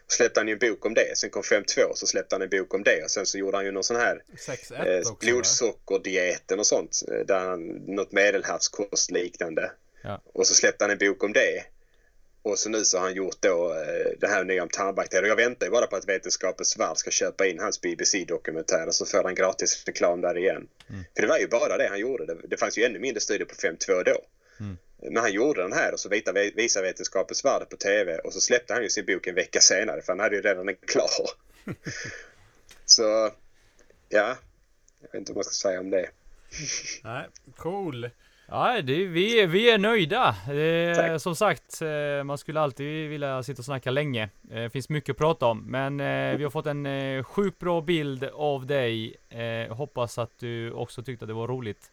Så släppte han ju en bok om det. Sen kom 5.2 så släppte han en bok om det och sen så gjorde han ju någon sån här eh, blodsockerdieten och sånt. Eh, där han, något medelhavskost liknande. Ja. Och så släppte han en bok om det. Och så nu så har han gjort då eh, det här nya om tarmbakterier. Jag väntar ju bara på att Vetenskapens Värld ska köpa in hans BBC-dokumentär och så får han gratis reklam där igen. Mm. För det var ju bara det han gjorde. Det, det fanns ju ännu mindre studier på 5.2 då. Mm. Men han gjorde den här och så visade Vetenskapens Värld på TV och så släppte han ju sin bok en vecka senare för han hade ju redan den klar. så ja, jag vet inte vad man ska säga om det. Nej, cool. Ja, det, vi, vi är nöjda. Eh, som sagt, eh, man skulle alltid vilja sitta och snacka länge. Eh, det finns mycket att prata om, men eh, vi har fått en eh, sjukt bra bild av dig. Eh, hoppas att du också tyckte att det var roligt.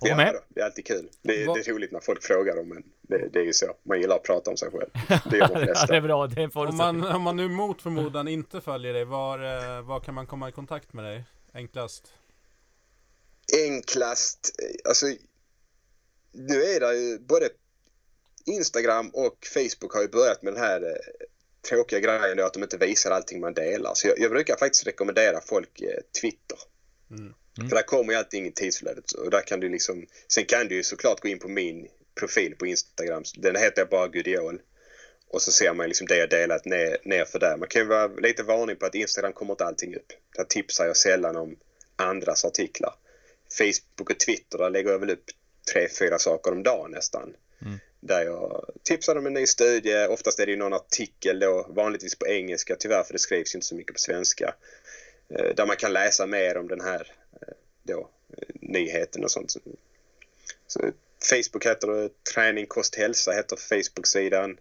Ja, med. det är alltid kul. Det, det, är roligt när folk frågar om en. Det, det, är ju så. Man gillar att prata om sig själv. Det gör de flesta. ja, det är bra. Det är om, man, om man nu mot förmodan inte följer dig, var, var kan man komma i kontakt med dig? Enklast? Enklast? Alltså nu är det ju både Instagram och Facebook har ju börjat med den här eh, tråkiga grejen då att de inte visar allting man delar. Så jag, jag brukar faktiskt rekommendera folk eh, Twitter. Mm. Mm. För där kommer ju allting i tidsflödet. Och där kan du liksom, sen kan du ju såklart gå in på min profil på Instagram. Den heter bara Gudiol. Och så ser man liksom det jag delat ner, ner för där. Man kan ju vara lite varning på att Instagram kommer inte allting upp. Där tipsar jag sällan om andras artiklar. Facebook och Twitter, där lägger jag väl upp tre, fyra saker om dagen nästan. Mm. Där jag tipsar om en ny studie. Oftast är det ju någon artikel då, vanligtvis på engelska tyvärr för det skrivs inte så mycket på svenska. Eh, där man kan läsa mer om den här då, eh, nyheten och sånt. Så Facebook heter det Träning, kost, hälsa heter Facebook-sidan.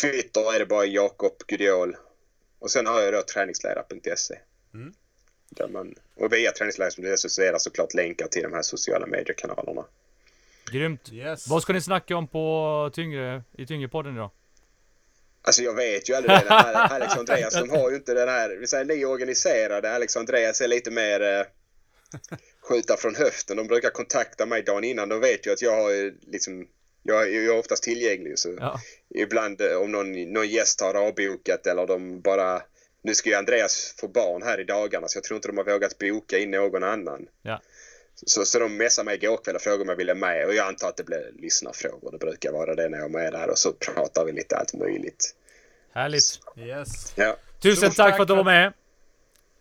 Twitter är det bara Jakob Gudiol. Och sen har jag då träningsledare.se. Mm. Där man, och via träningsläger så är det såklart länkar till de här sociala mediekanalerna. Grymt. Yes. Vad ska ni snacka om på tyngre, i Tyngre-podden idag? Alltså jag vet ju aldrig det. Här Alex och Andreas, de har ju inte den här... Vi säger ni organiserade. Alex och Andreas är lite mer eh, skjuta från höften. De brukar kontakta mig dagen innan. De vet ju att jag har ju liksom... Jag, jag är oftast tillgänglig. Så Ja. ibland eh, om någon, någon gäst har avbokat eller de bara... Nu ska ju Andreas få barn här i dagarna så jag tror inte de har vågat boka in någon annan. Ja. Så, så de messade mig igår kväll och frågade om jag ville med och jag antar att det blir lyssnarfrågor. Det brukar vara det när jag är med där och så pratar vi lite allt möjligt. Härligt. Yes. Ja, Tusen Stort tack tack för att du var med.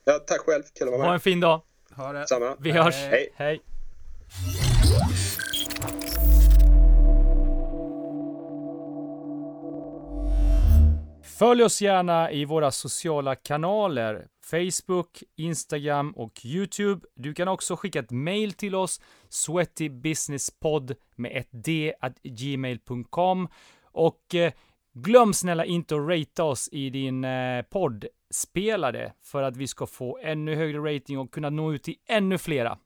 ja tack själv. Kul att vara Ha med. en fin dag. Ha det. Samma. Vi hörs. Hej. Hej. Följ oss gärna i våra sociala kanaler. Facebook, Instagram och YouTube. Du kan också skicka ett mail till oss, sweatybusinesspodd med ett d at gmail.com. Och eh, glöm snälla inte att ratea oss i din eh, poddspelare för att vi ska få ännu högre rating och kunna nå ut till ännu flera.